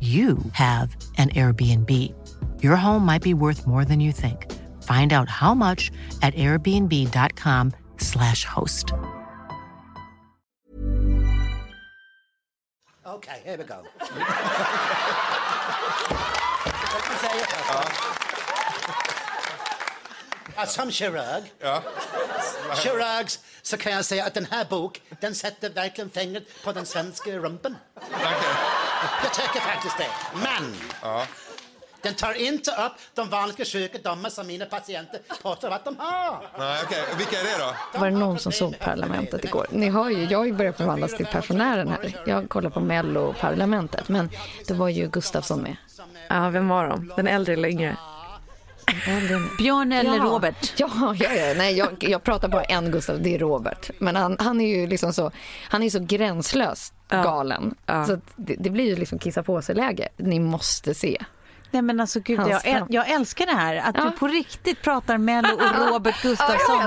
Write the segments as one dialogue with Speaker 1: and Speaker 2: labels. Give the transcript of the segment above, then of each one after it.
Speaker 1: you have an Airbnb. Your home might be worth more than you think. Find out how much at airbnb.com/slash host.
Speaker 2: Okay, here we go. Ja, som kirurg, kirurg så kan jag säga att den här bok, den sätter verkligen fingret på den svenska rumpen. Jag tycker faktiskt det. Men den tar inte upp de vanliga sjukdomar som mina patienter påstår att de har.
Speaker 3: Nej, okej. Vilka är det då?
Speaker 4: Var det någon som såg Parlamentet igår? Ni hör ju, jag har ju börjat förvandlas till pensionären här. Jag kollar på Mello-parlamentet, men det var ju Gustafsson med.
Speaker 5: Ja, vem var de? Den äldre eller yngre?
Speaker 6: Björn eller
Speaker 4: Ja.
Speaker 6: Robert?
Speaker 4: Ja, ja, ja. Nej, jag, jag pratar bara en Gustav, det är Robert. Men han, han är ju liksom så, han är så gränslöst galen.
Speaker 5: Ja.
Speaker 4: Så det, det blir ju liksom kissa på sig-läge. Ni måste se.
Speaker 6: Nej men alltså gud, jag, äl- jag älskar det här. Att
Speaker 4: Ja.
Speaker 6: du på riktigt pratar Mello och Robert Gustafsson.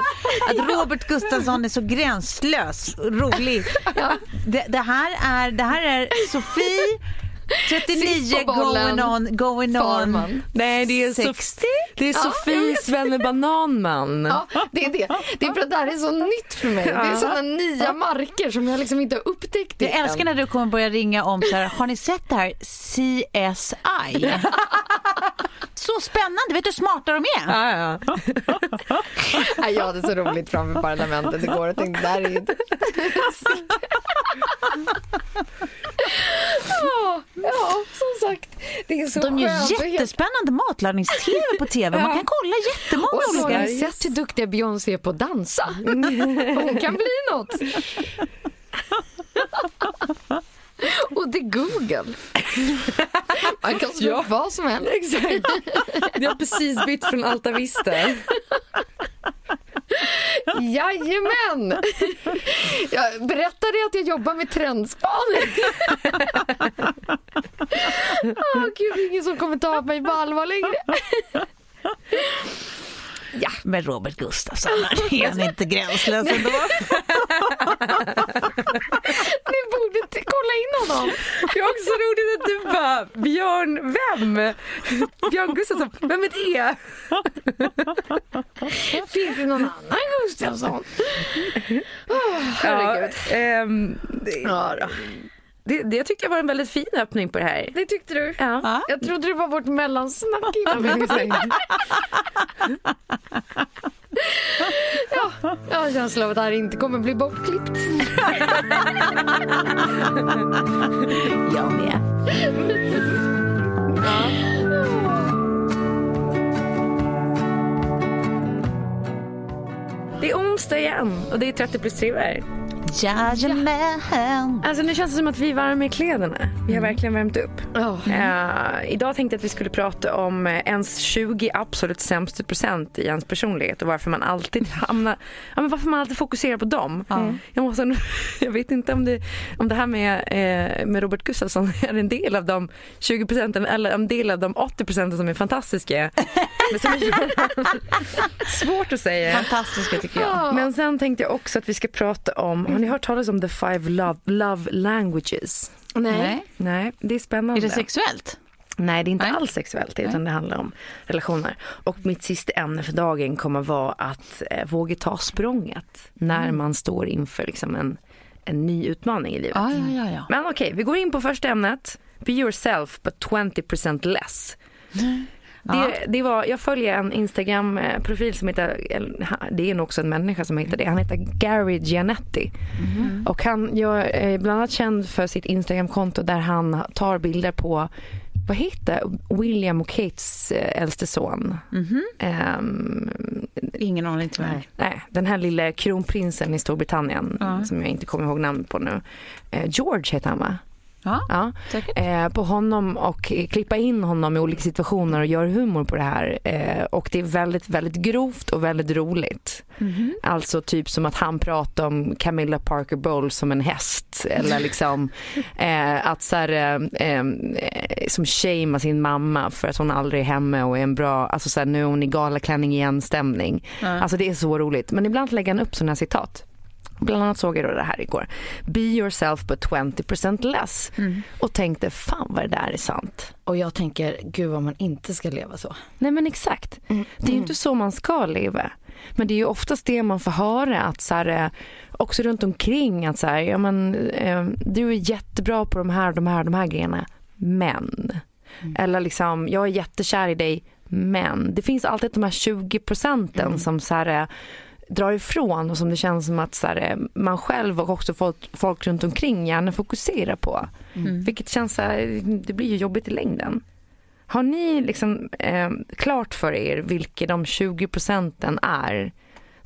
Speaker 6: Att Robert Gustafsson är så gränslös rolig. Det, det, här är, det här är Sofie, 39,
Speaker 4: Sist på bollen.
Speaker 6: going on, going on.
Speaker 4: Farman.
Speaker 5: Nej, det är,
Speaker 6: 60?
Speaker 5: det är
Speaker 4: Ja,
Speaker 5: Sofies Svenne Bananman.
Speaker 4: Ja, det är det. Det är för att det här är så nytt för mig. Det är sådana nya marker som jag liksom inte har upptäckt
Speaker 6: Jag
Speaker 4: än.
Speaker 6: älskar när du kommer börja ringa om så här, har ni sett det här CSI? Så spännande, vet du hur smarta de är?
Speaker 5: Ja, ja.
Speaker 4: Nej, jag hade så roligt framför parlamentet igår och tänkte där är inte... ja, som sagt. Det är så
Speaker 6: De gör
Speaker 4: skönt
Speaker 6: jättespännande matlagningstv på tv. Man kan kolla jättemånga
Speaker 4: Och så har
Speaker 6: olika.
Speaker 4: ni sett hur duktiga Beyoncé är på att dansa. Hon kan bli något. Och det är Google. Man kan slå
Speaker 5: Ja.
Speaker 4: vad som helst.
Speaker 5: Exakt. Jag har precis bytt från Alta Vista.
Speaker 4: Jajamän! Jag berättade att jag jobbar med trendspaning. Åh gud, ingen som kommer ta mig på allvar längre.
Speaker 6: Men Robert Gustafsson, är han inte gränslös ändå?
Speaker 4: Ni borde t- kolla in honom.
Speaker 5: Det är också roligt att du bara, Björn, vem? Björn Gustafsson, vem är det?
Speaker 4: Finns det någon annan Gustafsson? Oh, herregud.
Speaker 5: Ja, ehm, det,
Speaker 4: Ja, då.
Speaker 5: Det, det jag tyckte jag var en väldigt fin öppning på det här.
Speaker 4: Det tyckte du?
Speaker 5: Ja.
Speaker 4: Jag trodde det var vårt mellansnack innan vi gick in. Ja, jag har en känsla av att det här inte kommer bli bortklippt.
Speaker 6: Jag med.
Speaker 5: Det är onsdag igen och det är 30 plus 3 här.
Speaker 6: Jajamän.
Speaker 5: Alltså nu känns det som att vi är varma i kläderna. Vi har verkligen värmt upp.
Speaker 4: Ja.
Speaker 5: Eh, idag tänkte jag att vi skulle prata om eh, ens 20 absolut sämsta procent i ens personlighet och varför man alltid hamnar, ja, men varför man alltid fokuserar på dem. Jag, måste, jag vet inte om det, om det här med, eh, med Robert Gustafsson är en del av de 20 procenten eller en del av de 80 procenten som är fantastiska. Men som är svårt att säga.
Speaker 6: Fantastiska tycker jag.
Speaker 5: Men sen tänkte jag också att vi ska prata om, har ni hört talas om the five love, love languages?
Speaker 4: Nej.
Speaker 5: Nej, det är spännande.
Speaker 6: Är det sexuellt?
Speaker 5: Nej, det är inte
Speaker 6: Nej.
Speaker 5: alls sexuellt utan det handlar om relationer. Och mitt sista ämne för dagen kommer vara att eh, våga ta språnget när
Speaker 6: Mm.
Speaker 5: man står inför liksom en, en ny utmaning i livet.
Speaker 6: Ja, ja, ja. ja.
Speaker 5: Men okej, vi går in på första ämnet. Be yourself but 20% less. Det, det var, jag följer en Instagram-profil som heter, det är nog också en människa som heter det, han heter Gary Gianetti. Och han gör eh, bland annat känd för sitt Instagram-konto där han tar bilder på, vad heter William och Kates eh, äldste son? Ehm,
Speaker 6: Ingen aning tyvärr.
Speaker 5: Nej, den här lilla kronprinsen i Storbritannien som jag inte kommer ihåg namnet på nu. Eh, George heter han va?
Speaker 6: Ja.
Speaker 5: Eh, på honom och klippa in honom i olika situationer och göra humor på det här. Eh, och det är väldigt, väldigt grovt och väldigt roligt. Alltså typ som att han pratar om Camilla Parker Bowles som en häst eller liksom eh, att så här, eh, eh, som shamea sin mamma för att hon aldrig är hemma och är en bra, alltså så här, nu är hon i galaklänning igen stämning. Alltså det är så roligt. Men ibland lägger han upp sådana här citat. Bland annat såg jag då det här igår. Be yourself but 20% less. Och tänkte fan vad det där är sant.
Speaker 4: Och jag tänker, gud vad man inte ska leva så.
Speaker 5: Nej men exakt. Det är ju inte så man ska leva. Men det är ju oftast det man får höra att så här, eh, också runt omkring att så här, ja men eh, du är jättebra på de här, de här, de här grejerna. Men. Eller liksom, jag är jättekär i dig. Men. Det finns alltid de här 20 procenten som så här, eh, drar ifrån och som det känns som att så här, eh, man själv och också folk, folk runt omkring gärna fokuserar på. Vilket känns så här, det blir ju jobbigt i längden. Har ni liksom eh, klart för er vilka de 20 procenten är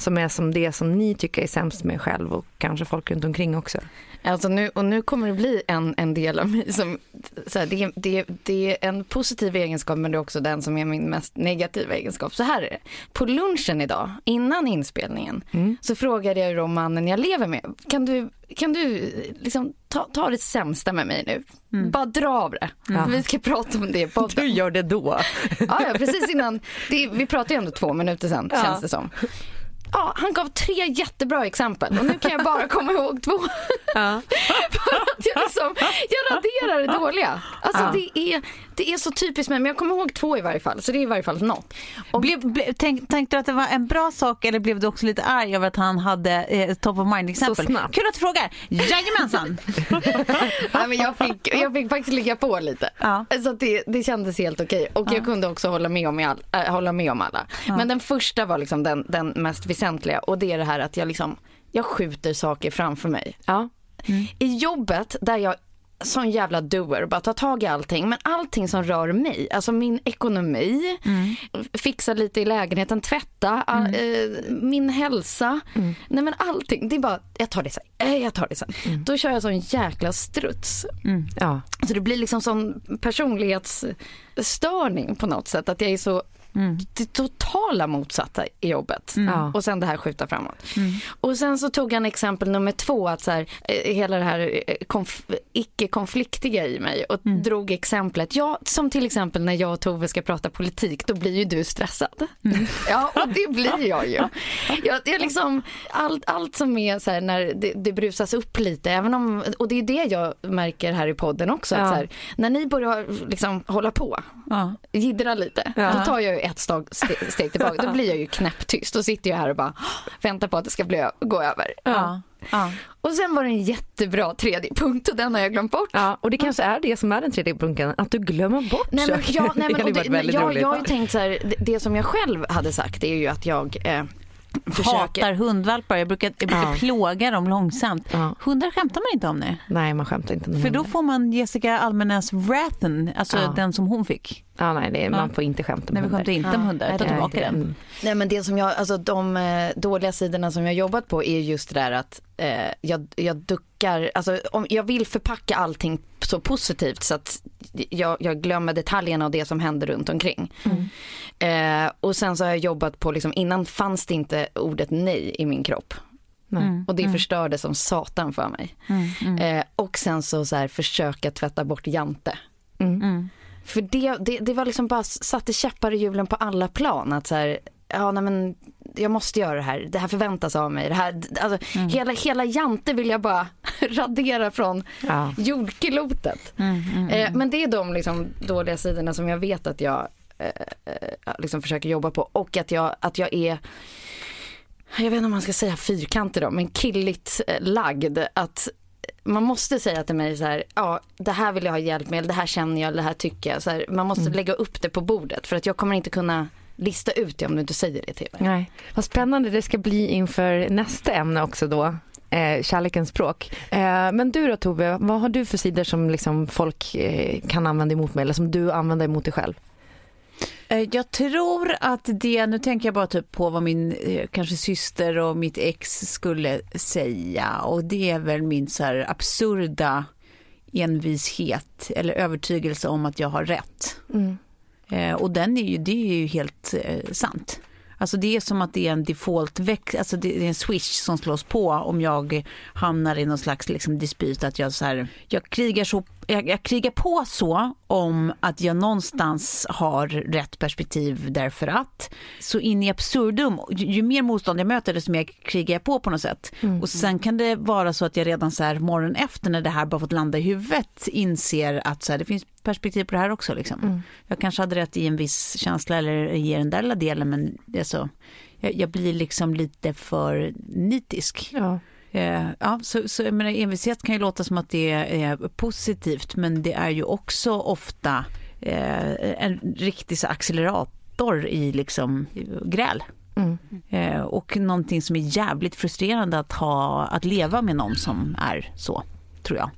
Speaker 5: som är som det som ni tycker är sämst med er själv och kanske folk runt omkring också?
Speaker 4: Alltså nu, och nu kommer det bli en, en del av mig som, så här, det, det, det är en positiv egenskap men det är också den som är min mest negativa egenskap. Så här är det. På lunchen idag, innan inspelningen, så frågade jag då mannen jag lever med, kan du, kan du liksom ta, ta det sämsta med mig nu? Bara dra av det. Vi ska prata om det i podden.
Speaker 5: gör det då.
Speaker 4: Ja, ja precis innan. Det, vi pratade ju ändå två minuter sen känns det som. Ja, han gav tre jättebra exempel och nu kan jag bara komma ihåg två. För att jag, liksom, jag raderar det dåliga. Alltså det, är, det är så typiskt mig, men jag kommer ihåg två i varje fall. Så det är i varje fall något. Och
Speaker 6: Blev, ble, tänk, tänkte du att det var en bra sak eller blev du också lite arg över att han hade eh, top of mind-exempel?
Speaker 5: Så snabbt.
Speaker 6: Kul att du frågar. Jajamensan!
Speaker 4: ja, men jag, fick, jag fick faktiskt ligga på lite.
Speaker 6: Ja.
Speaker 4: Så att det, det kändes helt okej. Och jag kunde också hålla med om, all, äh, hålla med om alla. Men den första var liksom den, den mest väsentliga och det är det här att jag, liksom, jag skjuter saker framför mig.
Speaker 5: Ja.
Speaker 4: I jobbet där jag sån jävla doer, bara tar tag i allting. Men allting som rör mig, alltså min ekonomi, fixa lite i lägenheten, tvätta, all, eh, min hälsa. Nej men allting, det är bara, jag tar det sen, eh, jag tar det sen. Då kör jag sån jäkla struts.
Speaker 5: Ja.
Speaker 4: Så det blir liksom sån personlighetsstörning på något sätt. Att jag är så det totala motsatta i jobbet.
Speaker 5: Ja.
Speaker 4: Och sen det här skjuta framåt. Och sen så tog han exempel nummer två, att så här, eh, hela det här eh, konf- icke-konfliktiga i mig och drog exemplet. Ja, som till exempel när jag och Tove ska prata politik, då blir ju du stressad. Ja, och det blir jag ju. Jag, jag liksom, allt, allt som är så här när det, det brusas upp lite, även om, och det är det jag märker här i podden också, att
Speaker 5: Ja.
Speaker 4: så här, när ni börjar liksom hålla på,
Speaker 6: Ja.
Speaker 4: jiddra lite,
Speaker 5: Ja.
Speaker 4: då tar jag ju ett steg, ste- steg tillbaka. Då blir jag ju knäpptyst. Då sitter jag här och bara väntar på att det ska bli, gå över.
Speaker 6: Ja. Ja.
Speaker 4: Och sen var det en jättebra tredje punkt och den har jag glömt bort.
Speaker 5: Ja, och det kanske är det som är den tredje punkten, att du glömmer bort
Speaker 4: Nej, men,
Speaker 5: saker.
Speaker 4: ja, nej,
Speaker 5: det
Speaker 4: men, det,
Speaker 5: väldigt
Speaker 4: jag,
Speaker 5: roligt.
Speaker 4: jag har ju tänkt så här, det, det som jag själv hade sagt är ju att jag eh, försöker...
Speaker 6: Hatar hundvalpar. Jag brukar, jag brukar
Speaker 5: Ja.
Speaker 6: plåga dem långsamt.
Speaker 5: Ja.
Speaker 6: Hundar skämtar man inte om nu.
Speaker 5: Nej, man skämtar inte om
Speaker 6: För då får man Jessica Almenäs Wrathen, alltså
Speaker 5: Ja.
Speaker 6: den som hon fick.
Speaker 5: Ja, nej, det man får inte skämta om
Speaker 6: Nej, vi
Speaker 5: hundar.
Speaker 6: skämtar inte om hundar. Ta
Speaker 4: nej,
Speaker 6: tillbaka
Speaker 5: Nej,
Speaker 6: den.
Speaker 5: mm.
Speaker 4: Nej men det som jag, alltså de eh, dåliga sidorna som jag har jobbat på är just det där att eh, jag, jag duckar, alltså om jag vill förpacka allting så positivt så att jag, jag glömmer detaljerna och det som händer runt omkring. Eh, och sen så har jag jobbat på, liksom, innan fanns det inte ordet nej i min kropp.
Speaker 5: Nej.
Speaker 4: Och det förstörde som satan för mig. Eh, och sen så, så här, försöka tvätta bort Jante. För det, det, det var liksom bara satte käppar i hjulen på alla plan. Att så här, ja nej men jag måste göra det här, det här förväntas av mig. Det här, alltså, hela, hela Jante vill jag bara radera från
Speaker 5: Ja.
Speaker 4: jordklotet. Eh, men det är de liksom, dåliga sidorna som jag vet att jag eh, eh, liksom försöker jobba på. Och att jag, att jag är jag vet inte om man ska säga fyrkantig då, men killigt eh, lagd. Att man måste säga till mig så här, ja det här vill jag ha hjälp med, det här känner jag, det här tycker jag. Så här, man måste lägga upp det på bordet för att jag kommer inte kunna lista ut det om du inte säger det till mig.
Speaker 5: Nej. Vad spännande det ska bli inför nästa ämne också då. Eh, kärlekens språk. Eh, men du då Tove, vad har du för sidor som liksom folk eh, kan använda emot mig eller som du använder emot dig själv?
Speaker 6: Eh, Jag tror att det, nu tänker jag bara typ på vad min eh, kanske syster och mitt ex skulle säga och det är väl min så här absurda envishet eller övertygelse om att jag har rätt. Eh, och den är ju, det är ju helt eh, sant. Alltså det är som att det är en default väx, alltså det är en switch som slås på om jag hamnar i någon slags liksom dispyt att jag så här, jag krigar så, jag, jag krigar på så om att jag någonstans har rätt perspektiv därför att så in i absurdum, ju, ju mer motstånd jag möter desto mer krigar jag på på något sätt. Och sen kan det vara så att jag redan så här morgonen efter när det här bara fått landa i huvudet inser att så här, det finns perspektiv på det här också. Liksom. Jag kanske hade rätt i en viss känsla eller i den där delen men det är så, jag, jag blir liksom lite för nitisk.
Speaker 5: Ja.
Speaker 6: Eh, ja, så, så jag menar, envishet kan ju låta som att det är positivt men det är ju också ofta eh, en riktig så accelerator i liksom gräl. Eh, och någonting som är jävligt frustrerande att ha, att leva med någon som är så, tror jag.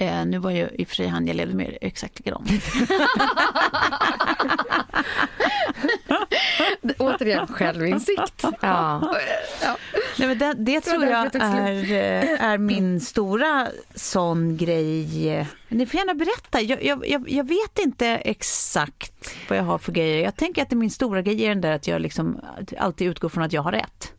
Speaker 6: Eh, nu var ju i och för sig han jag levde med exakt likadan.
Speaker 4: Återigen självinsikt.
Speaker 5: Ja.
Speaker 6: Nej, men det, det tror jag är, eh, är min stora sån grej. Ni får gärna berätta. Jag, jag, jag, jag vet inte exakt vad jag har för grejer. Jag tänker att det är min stora grej är den där att jag liksom alltid utgår från att jag har rätt.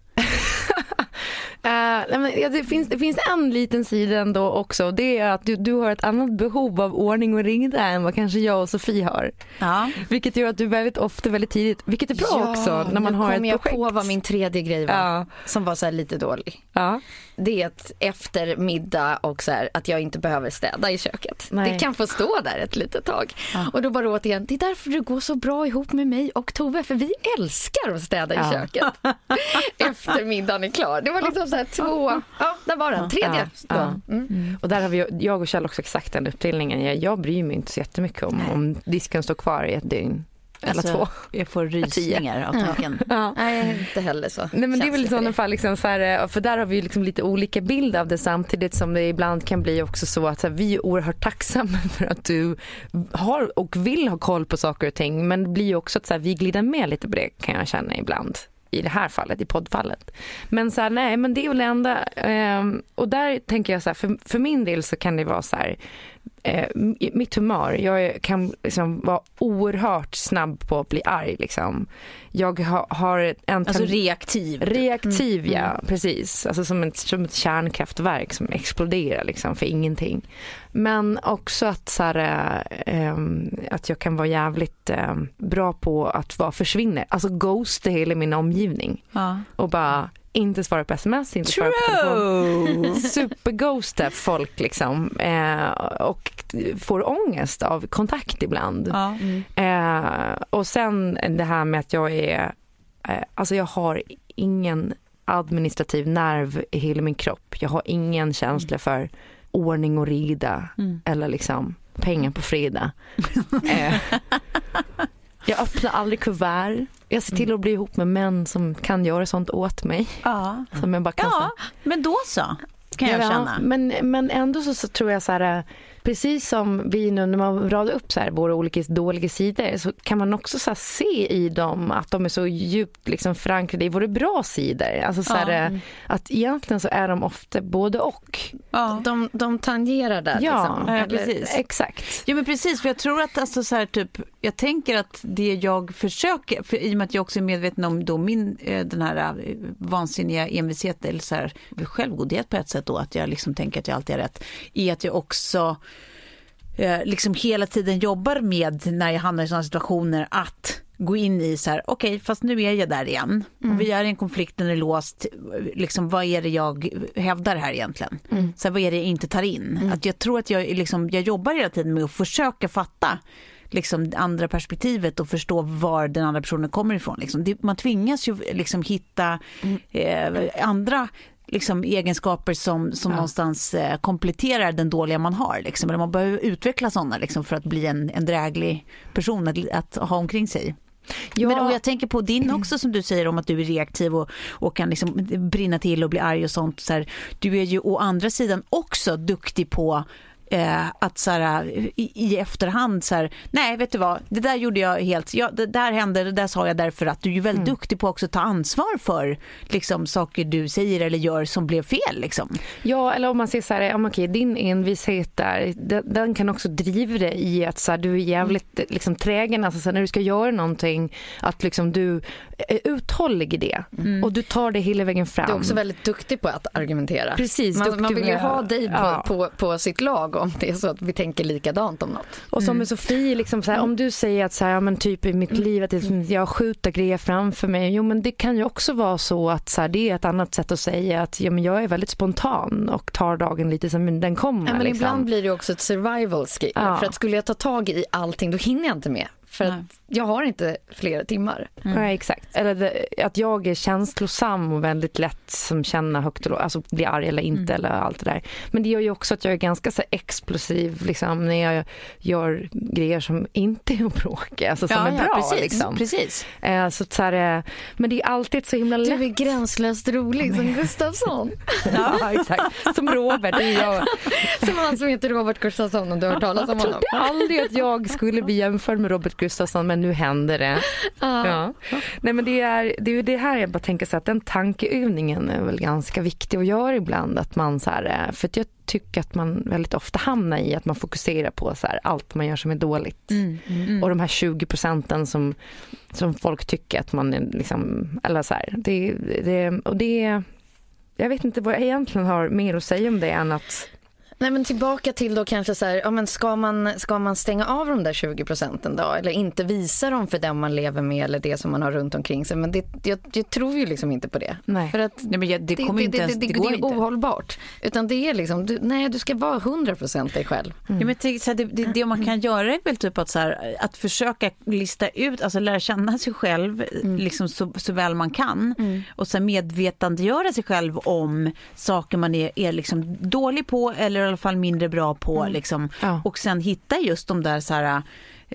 Speaker 5: Ja, det, finns, det finns en liten sida ändå också. Det är att du, du har ett annat behov av ordning och reda än vad kanske jag och Sofie har.
Speaker 6: Ja.
Speaker 5: Vilket gör att du väldigt ofta väldigt tidigt, vilket är bra också när man
Speaker 4: nu
Speaker 5: har
Speaker 4: kom
Speaker 5: ett
Speaker 4: jag
Speaker 5: projekt.
Speaker 4: på vad min tredje grej var.
Speaker 5: Ja.
Speaker 4: Som var så lite dålig.
Speaker 5: Ja.
Speaker 4: Det är att efter middag och så här, att jag inte behöver städa i köket.
Speaker 5: Nej.
Speaker 4: Det kan få stå där ett litet tag. Och då bara återigen, det är därför du går så bra ihop med mig och Tove, för vi älskar att städa
Speaker 5: Ja.
Speaker 4: i köket. efter middagen är klar. Det var liksom så här två, ja där var den, tredje.
Speaker 5: Ja.
Speaker 4: Mm.
Speaker 5: Och där har vi, jag och Kjell också exakt den uppdelningen. Jag, jag bryr mig inte så jättemycket om, om disken står kvar i ett dygn. Eller
Speaker 6: Alltså,
Speaker 5: två.
Speaker 6: Jag får rysningar av tanken.
Speaker 5: Ja.
Speaker 4: Nej, inte heller så.
Speaker 5: Nej men det är väl i sådana fall liksom så här, för där har vi liksom lite olika bild av det samtidigt som det ibland kan bli också så att så här, vi är oerhört tacksamma för att du har och vill ha koll på saker och ting men det blir ju också att så här, vi glider med lite på det kan jag känna ibland i det här fallet, i poddfallet. Men så här, nej men det är väl det enda ehm, och där tänker jag så här, för, för min del så kan det vara så här eh, mitt humör, jag kan liksom vara oerhört snabb på att bli arg liksom. Jag ha, har en
Speaker 6: Alltså reaktiv.
Speaker 5: Reaktiv ja, precis. Alltså som ett, som ett kärnkraftverk som exploderar liksom för ingenting. Men också att, så här, eh, att jag kan vara jävligt eh, bra på att vara försvinner. Alltså ghosta hela min omgivning.
Speaker 6: Ja.
Speaker 5: Och bara inte svara på sms, inte svara på telefon. Superghosta folk liksom. Eh, och får ångest av kontakt ibland.
Speaker 6: Ja.
Speaker 5: Eh, och sen det här med att jag är, eh, alltså jag har ingen administrativ nerv i hela min kropp. Jag har ingen känsla för ordning och reda
Speaker 6: Mm.
Speaker 5: eller liksom pengar på fredag. jag öppnar aldrig kuvert. Jag ser till att bli ihop med män som kan göra sånt åt mig.
Speaker 6: Ja.
Speaker 5: Som jag bara kan
Speaker 6: ja, men då så kan jag
Speaker 5: Ja,
Speaker 6: känna.
Speaker 5: Men, men ändå så, så tror jag så här, precis som vi nu när man radar upp så här våra olika dåliga sidor så kan man också så se i dem att de är så djupt liksom förankrade i våra bra sidor. Alltså så här, ja. att egentligen så är de ofta både och.
Speaker 4: Ja. De, de tangerar där.
Speaker 5: Ja,
Speaker 4: liksom.
Speaker 5: ja precis. Exakt.
Speaker 6: Ja men precis, för jag tror att alltså så här, typ, jag tänker att det jag försöker, för i och med att jag också är medveten om då min, eh, den här eh, vansinniga envishet eller så här, självgodhet på ett sätt då, att jag liksom tänker att jag alltid har rätt, i att jag också eh, liksom hela tiden jobbar med när jag hamnar i sådana situationer att gå in i så här, okej, okay, fast nu är jag där igen. Mm. Och vi är i en konflikt, den är låst. Liksom, vad är det jag hävdar här egentligen? Mm. Så här, vad är det jag inte tar in? Mm. Att jag tror att jag, liksom, jag jobbar hela tiden med att försöka fatta liksom, andra perspektivet och förstå var den andra personen kommer ifrån. Liksom. Det, man tvingas ju liksom hitta mm. eh, andra liksom, egenskaper som, som ja. någonstans eh, kompletterar den dåliga man har. Liksom. Eller man behöver utveckla sådana liksom, för att bli en, en dräglig person att, att ha omkring sig. Ja. Men och jag tänker på din också som du säger om att du är reaktiv och, och kan liksom brinna till och bli arg och sånt. Så här, du är ju å andra sidan också duktig på eh, att så här, i, i, efterhand så här, nej vet du vad, det där gjorde jag helt, ja, det där hände, det där sa jag därför att du är ju väldigt mm. duktig på också att ta ansvar för liksom, saker du säger eller gör som blev fel. Liksom.
Speaker 5: Ja, eller om man säger så här, ja, okej, din envishet där, den, den, kan också driva dig i att så här, du är jävligt mm. liksom, trägen, alltså så här, när du ska göra någonting, att liksom, du är uthållig i det mm. och du tar det hela vägen fram.
Speaker 4: Du är också väldigt duktig på att argumentera.
Speaker 5: Precis,
Speaker 4: man, man vill ju ha dig på, ja. på, på sitt lag om det är så att vi tänker likadant om något.
Speaker 5: Och som mm. med Sofie, liksom så här, om du säger att så här, men typ i mitt liv att jag skjuter grejer framför mig. Jo men det kan ju också vara så att så här, det är ett annat sätt att säga att ja, men jag är väldigt spontan och tar dagen lite som den kommer. Ja,
Speaker 4: men
Speaker 5: liksom.
Speaker 4: Ibland blir det också ett survival skill. Ja. För att skulle jag ta tag i allting då hinner jag inte med. För att jag har inte flera timmar.
Speaker 5: Mm. Nej, exakt. Eller det, att jag är känslosam och väldigt lätt som känner högt och lågt, alltså blir arg eller inte mm. eller allt det där. Men det gör ju också att jag är ganska så explosiv liksom, när jag gör grejer som inte är bråkiga, alltså som ja, är bra.
Speaker 6: precis,
Speaker 5: liksom.
Speaker 6: precis.
Speaker 5: Eh, så, så här, eh, men det är alltid så himla lätt.
Speaker 4: Du är gränslöst rolig som Gustafsson.
Speaker 5: ja, exakt. Som Robert. Det är jag.
Speaker 4: Som han som heter Robert Gustafsson om du har hört talas om honom.
Speaker 5: Jag trodde aldrig att jag skulle bli jämförd med Robert Gustafsson men nu händer det. Ah. Ja. Nej, men det är, det är det här jag bara tänker så att den tankeövningen är väl ganska viktig att göra ibland. Att man så här, eh, för jag tycker att man väldigt ofta hamnar i att man fokuserar på så här, allt man gör som är dåligt. Mm, mm. Och de här 20 procenten som, som folk tycker att man är liksom, eller så här, det, det, och det jag vet inte vad jag egentligen har mer att säga om det än att
Speaker 4: Nej men tillbaka till då kanske så här, ja men ska man, ska man stänga av de där 20 procenten då? Eller inte visa dem för den man lever med eller det som man har runt omkring sig. Men det, jag, jag tror ju liksom inte på det.
Speaker 5: Nej.
Speaker 4: För att
Speaker 6: nej, men jag, det, kommer det, inte ens, det, det, går
Speaker 4: det är
Speaker 6: inte.
Speaker 4: ohållbart. Utan det är liksom, du, nej du ska vara 100 procent dig själv.
Speaker 6: Mm. Ja, men tänk, så här, det, det, det man kan göra är väl typ att, så här, att försöka lista ut, alltså lära känna sig själv mm. liksom så, så väl man kan. Mm. Och sen medvetandegöra sig själv om saker man är, är liksom dålig på eller alla fall mindre bra på. Mm. Liksom. Ja. Och sen hitta just de där så här,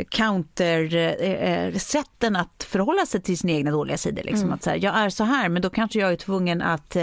Speaker 6: counter-sätten att förhålla sig till sina egna dåliga sidor. Liksom. Mm. Att så här, jag är så här, men då kanske jag är tvungen att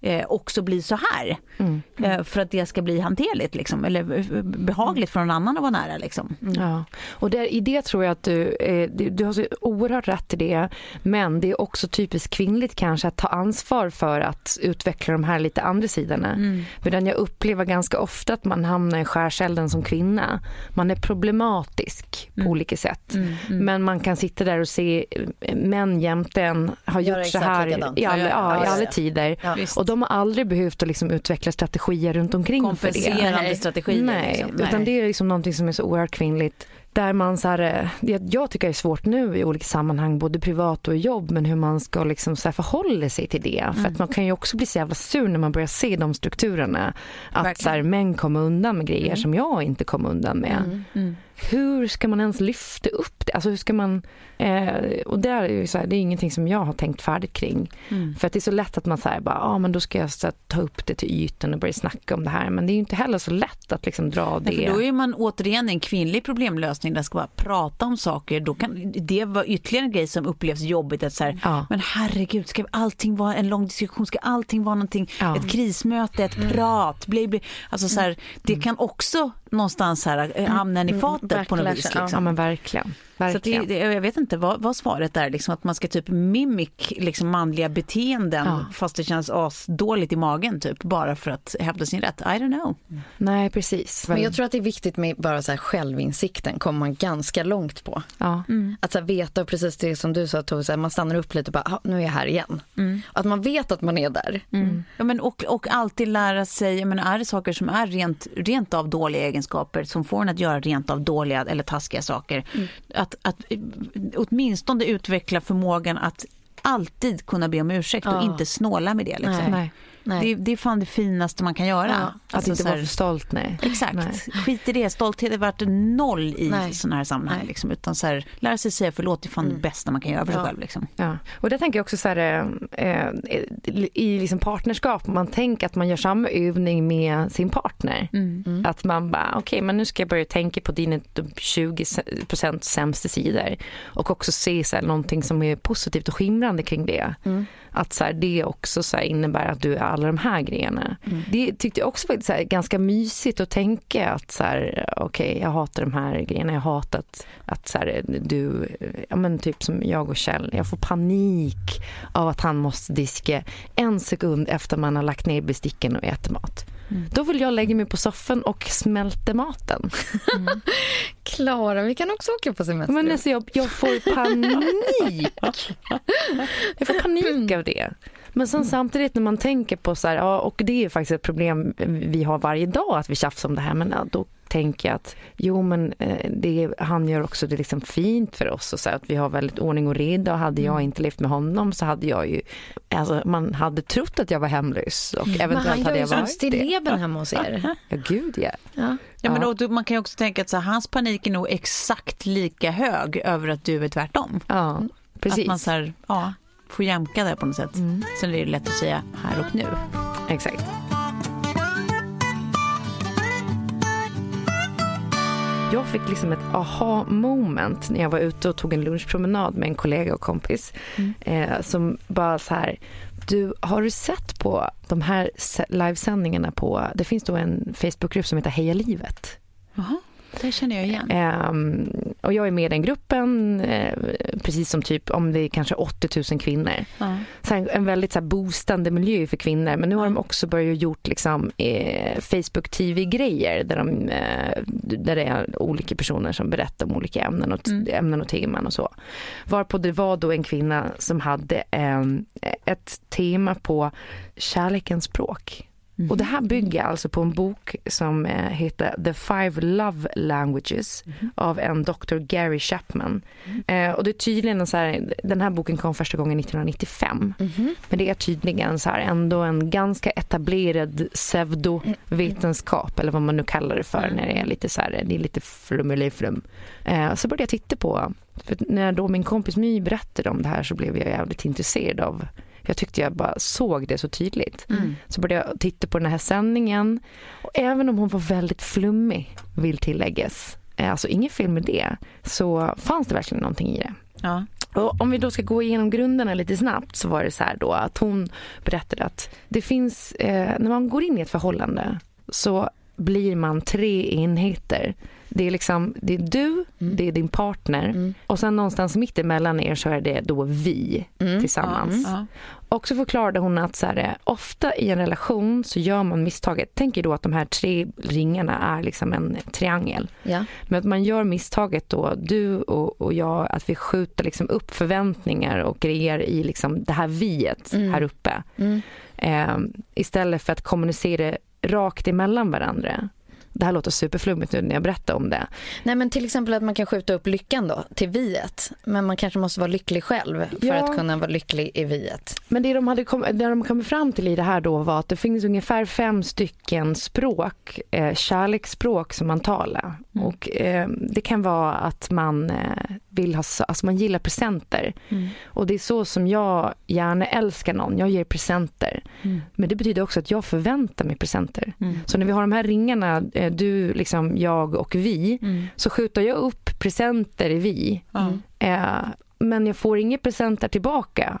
Speaker 6: eh, också bli så här. Mm. Eh, för att det ska bli hanterligt, liksom, eller behagligt för någon annan att vara nära. Liksom.
Speaker 5: Mm. Ja. Och där, i det tror jag att du, eh, du, du har så oerhört rätt i det. Men det är också typiskt kvinnligt kanske att ta ansvar för att utveckla de här lite andra sidorna. Mm. Medan jag upplever ganska ofta att man hamnar i skärselden som kvinna. Man är problematisk på mm. olika sätt. Mm, mm. Men man kan sitta där och se eh, män jämte en har gjort så här i alla, ja, ja, i alla tider. Ja, och de har aldrig behövt att liksom utveckla strategier runt omkring
Speaker 6: för det. Kompenserande strategier.
Speaker 5: Nej, liksom. utan det är liksom någonting som är så oerhört kvinnligt där man så här, eh, jag tycker det är svårt nu i olika sammanhang, både privat och jobb, men hur man ska liksom så förhålla sig till det. Mm. För att man kan ju också bli så jävla sur när man börjar se de strukturerna. Att så här, män kommer undan med grejer mm. som jag inte kom undan med. Mm. Hur ska man ens lyfta upp det? Alltså hur ska man... Eh, och det är, så här, det är ingenting som jag har tänkt färdigt kring. Mm. För att det är så lätt att man säger bara, ah, men då ska jag här, ta upp det till ytan och börja snacka om det här. Men det är ju inte heller så lätt att liksom dra det.
Speaker 6: Nej, då är man återigen en kvinnlig problemlösning där ska bara prata om saker. Då kan det vara ytterligare en grej som upplevs jobbigt. Att så här, ja. Men herregud, ska allting vara en lång diskussion? Ska allting vara någonting, ja. ett krismöte, ett mm. prat? Bli, bli. Alltså så här, det mm. kan också någonstans här, eh, hamnar i fatet på något vis. Liksom.
Speaker 5: Ja men verkligen.
Speaker 6: Så det, jag vet inte vad, vad svaret är, liksom, att man ska typ mimik liksom manliga beteenden ja. fast det känns asdåligt i magen typ bara för att hävda sin rätt. I don't know.
Speaker 5: Nej precis.
Speaker 4: Men jag tror att det är viktigt med bara så här självinsikten kommer man ganska långt på.
Speaker 5: Ja.
Speaker 4: Mm. Att så här, veta precis det som du sa Tove, man stannar upp lite och bara nu är jag här igen. Mm. Att man vet att man är där.
Speaker 6: Mm. Ja, men och, och alltid lära sig, men är det saker som är rent, rent av dåliga egenskaper som får en att göra rent av dåliga eller taskiga saker. Mm. Att, att åtminstone utveckla förmågan att alltid kunna be om ursäkt ja. och inte snåla med det. Liksom.
Speaker 5: Nej.
Speaker 6: Det, det, är fan det finaste man kan göra. Ja,
Speaker 5: att alltså, inte vara för stolt, nej.
Speaker 6: Exakt. Nej. Skit i det. Stolthet är värt noll i nej. sådana här sammanhang. Liksom. Utan så här, lära sig säga förlåt är fan mm. det bästa man kan göra för sig
Speaker 5: ja.
Speaker 6: själv. Liksom.
Speaker 5: Ja. Och det tänker jag också så här, eh, i liksom partnerskap, man tänker att man gör samma övning med sin partner. Mm. Mm. Att man bara, okej okay, men nu ska jag börja tänka på dina 20% sämsta sidor. Och också se så här, någonting som är positivt och skimrande kring det. Att så här, det också så innebär att du är alla de här grejerna. Mm. Det tyckte jag också var så här, ganska mysigt att tänka att så här, okay, jag hatar de här grejerna. Jag hatar att, att så här, du, ja men typ som jag och Kjell, jag får panik av att han måste diska en sekund efter man har lagt ner besticken och äter mat. Mm. Då vill jag lägga mig på soffan och smälta maten.
Speaker 4: Mm. Klara, vi kan också åka på semester.
Speaker 5: Men alltså jag, jag får panik. Jag får panik av det. Men sen samtidigt när man tänker på så här, ja, och det är faktiskt ett problem vi har varje dag att vi tjafsar om det här, men ja, då tänker jag att jo men eh, det, han gör också det liksom fint för oss och så att vi har väldigt ordning och reda och hade jag mm. inte levt med honom så hade jag ju, alltså man hade trott att jag var hemlös och eventuellt hade jag varit det. Men han gör ju
Speaker 4: stilleben hemma hos er.
Speaker 5: Ja gud ja.
Speaker 6: ja. Ja, men då, man kan ju också tänka att så här, hans panik är nog exakt lika hög över att du är tvärtom.
Speaker 5: Ja, precis.
Speaker 6: Att man så här, ja, får jämka där på något sätt. Mm. Sen är det lätt att säga här och nu.
Speaker 5: Exakt. Jag fick liksom ett aha moment när jag var ute och tog en lunchpromenad med en kollega och kompis. Mm. Eh, som bara så här, du har du sett på de här livesändningarna på, det finns då en Facebookgrupp som heter Heja livet.
Speaker 6: Aha. Det känner jag igen.
Speaker 5: Um, och jag är med i den gruppen, uh, precis som typ om det är kanske 80 000 kvinnor. Uh. Så en väldigt så här, boostande miljö för kvinnor. Men nu har de också börjat gjort liksom, eh, Facebook TV-grejer där, de, eh, där det är olika personer som berättar om olika ämnen och, mm. ämnen och teman och så. Varpå det var då en kvinna som hade eh, ett tema på kärlekens språk. Mm. Och det här bygger alltså på en bok som eh, heter The Five Love Languages mm. av en Dr. Gary Chapman. Mm. Eh, och det är tydligen så här, den här boken kom första gången 1995. Mm-hmm. Men det är tydligen så här ändå en ganska etablerad pseudovetenskap eller vad man nu kallar det för när det är lite så här, det är lite flummeliflum. Eh, så började jag titta på, för när då min kompis My berättade om det här så blev jag jävligt intresserad av jag tyckte jag bara såg det så tydligt. Mm. Så började jag titta på den här sändningen. Och även om hon var väldigt flummig, vill tilläggas, eh, alltså ingen fel med det, så fanns det verkligen någonting i det.
Speaker 6: Ja.
Speaker 5: Och om vi då ska gå igenom grunderna lite snabbt så var det så här då att hon berättade att det finns, eh, när man går in i ett förhållande så blir man tre enheter. Det är liksom, det är du, mm. det är din partner mm. och sen någonstans mitt emellan er så är det då vi mm. tillsammans. Ja, och så förklarade hon att så här, ofta i en relation så gör man misstaget, tänker då att de här tre ringarna är liksom en triangel.
Speaker 4: Ja.
Speaker 5: Men att man gör misstaget då, du och, och jag, att vi skjuter liksom upp förväntningar och grejer i liksom det här viet mm. här uppe.
Speaker 4: Mm.
Speaker 5: Eh, istället för att kommunicera rakt emellan varandra. Det här låter superflummigt nu när jag berättar om det.
Speaker 4: Nej men till exempel att man kan skjuta upp lyckan då till viet. Men man kanske måste vara lycklig själv för ja. att kunna vara lycklig i viet.
Speaker 5: Men det de hade kom, det de kom fram till i det här då var att det finns ungefär fem stycken språk, eh, kärleksspråk som man talar. Mm. Och eh, det kan vara att man eh, vill ha, alltså man gillar presenter. Mm. Och det är så som jag gärna älskar någon, jag ger presenter. Mm. Men det betyder också att jag förväntar mig presenter. Mm. Så när vi har de här ringarna, eh, du, liksom, jag och vi, mm. så skjuter jag upp presenter i vi. Eh, men jag får inga presenter tillbaka.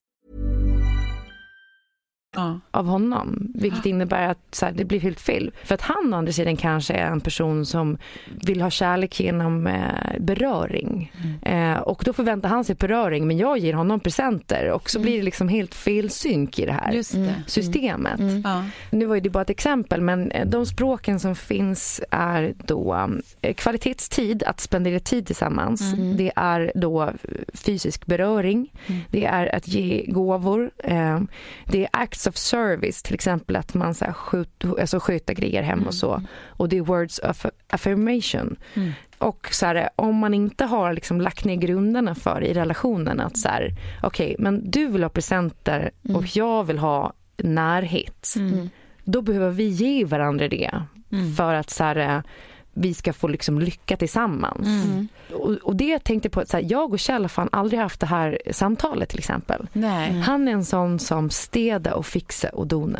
Speaker 5: Av honom. Vilket innebär att så här, det blir helt fel. För att han å andra sidan kanske är en person som vill ha kärlek genom eh, beröring. Eh, och då förväntar han sig beröring men jag ger honom presenter och så blir det liksom helt fel synk i det här
Speaker 6: Just det.
Speaker 5: systemet.
Speaker 6: Ja.
Speaker 5: Nu var ju det bara ett exempel men eh, de språken som finns är då eh, kvalitetstid, att spendera tid tillsammans. Det är då fysisk beröring. Det är att ge gåvor. Eh, Det är acts of service, till exempel att man så här skjut, alltså sköter grejer hem och så. Och det är words of affirmation. Och så här, om man inte har liksom lagt ner grunderna för i relationen att så här, okej, men du vill ha presenter och jag vill ha närhet. Då behöver vi ge varandra det för att så här, vi ska få liksom lycka tillsammans. Och, och det jag tänkte på, att så här, jag och Kjell har fan aldrig haft det här samtalet till exempel.
Speaker 6: Nej.
Speaker 5: Han är en sån som städa och fixa och dona.